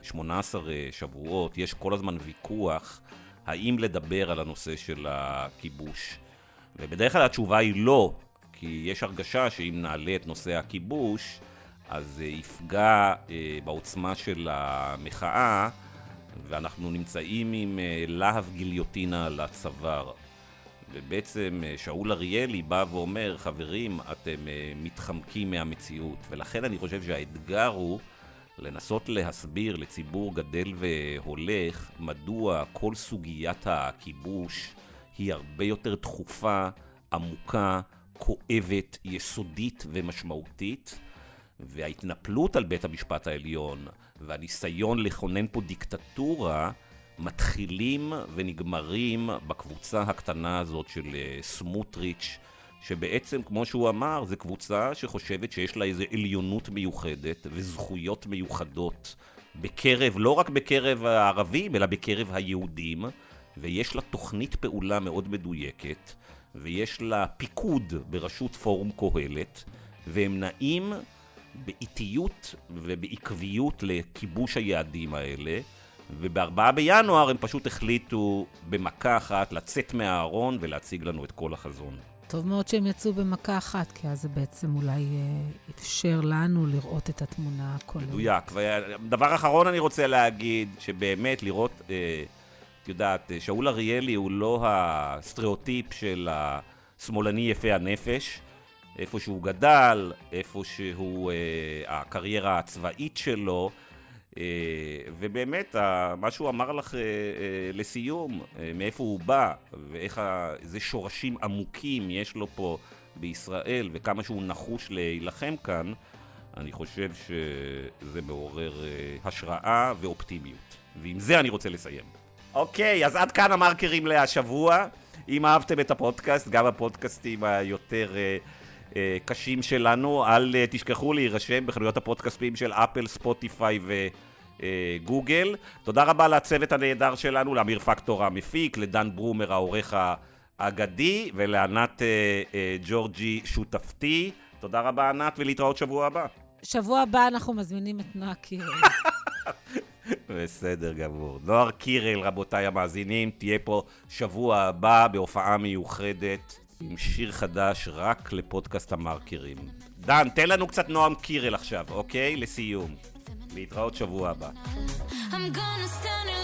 18 אה, שבועות, יש כל הזמן ויכוח האם לדבר על הנושא של הכיבוש. ובדרך כלל התשובה היא לא, כי יש הרגשה שאם נעלה את נושא הכיבוש, אז זה יפגע בעוצמה של המחאה. ואנחנו נמצאים עם אה, להב גיליוטינה על הצוואר. ובעצם אה, שאול אריאלי בא ואומר, חברים, אתם אה, מתחמקים מהמציאות. ולכן אני חושב שהאתגר הוא לנסות להסביר לציבור גדל והולך מדוע כל סוגיית הכיבוש היא הרבה יותר דחופה, עמוקה, כואבת, יסודית ומשמעותית. וההתנפלות על בית המשפט העליון והניסיון לכונן פה דיקטטורה מתחילים ונגמרים בקבוצה הקטנה הזאת של אה, סמוטריץ', שבעצם, כמו שהוא אמר, זו קבוצה שחושבת שיש לה איזו עליונות מיוחדת וזכויות מיוחדות בקרב, לא רק בקרב הערבים, אלא בקרב היהודים, ויש לה תוכנית פעולה מאוד מדויקת, ויש לה פיקוד בראשות פורום קהלת, והם נעים באיטיות ובעקביות לכיבוש היעדים האלה, ובארבעה בינואר הם פשוט החליטו במכה אחת לצאת מהארון ולהציג לנו את כל החזון. טוב מאוד שהם יצאו במכה אחת, כי אז זה בעצם אולי אה, אפשר לנו לראות את התמונה הכוללת. מדויק. ודבר אחרון אני רוצה להגיד, שבאמת לראות, אה, את יודעת, שאול אריאלי הוא לא הסטריאוטיפ של השמאלני יפה הנפש. איפה שהוא גדל, איפה שהוא, אה, הקריירה הצבאית שלו, אה, ובאמת, ה, מה שהוא אמר לך אה, אה, לסיום, אה, מאיפה הוא בא, ואיך איזה שורשים עמוקים יש לו פה בישראל, וכמה שהוא נחוש להילחם כאן, אני חושב שזה מעורר אה, השראה ואופטימיות. ועם זה אני רוצה לסיים. אוקיי, אז עד כאן המרקרים להשבוע. אם אהבתם את הפודקאסט, גם הפודקאסטים היותר... אה, אה, קשים שלנו. אל אה, תשכחו להירשם בחנויות הפודקאסטים של אפל, ספוטיפיי וגוגל. אה, תודה רבה לצוות הנהדר שלנו, לאמיר פקטור המפיק, לדן ברומר העורך האגדי, ולענת ג'ורג'י שותפתי. תודה רבה ענת, ולהתראות שבוע הבא. שבוע הבא אנחנו מזמינים את נועה קירל. בסדר גמור. נוער קירל, רבותיי המאזינים, תהיה פה שבוע הבא בהופעה מיוחדת. עם שיר חדש רק לפודקאסט המרקרים. דן, תן לנו קצת נועם קירל עכשיו, אוקיי? לסיום. להתראות שבוע הבא. I'm gonna stand in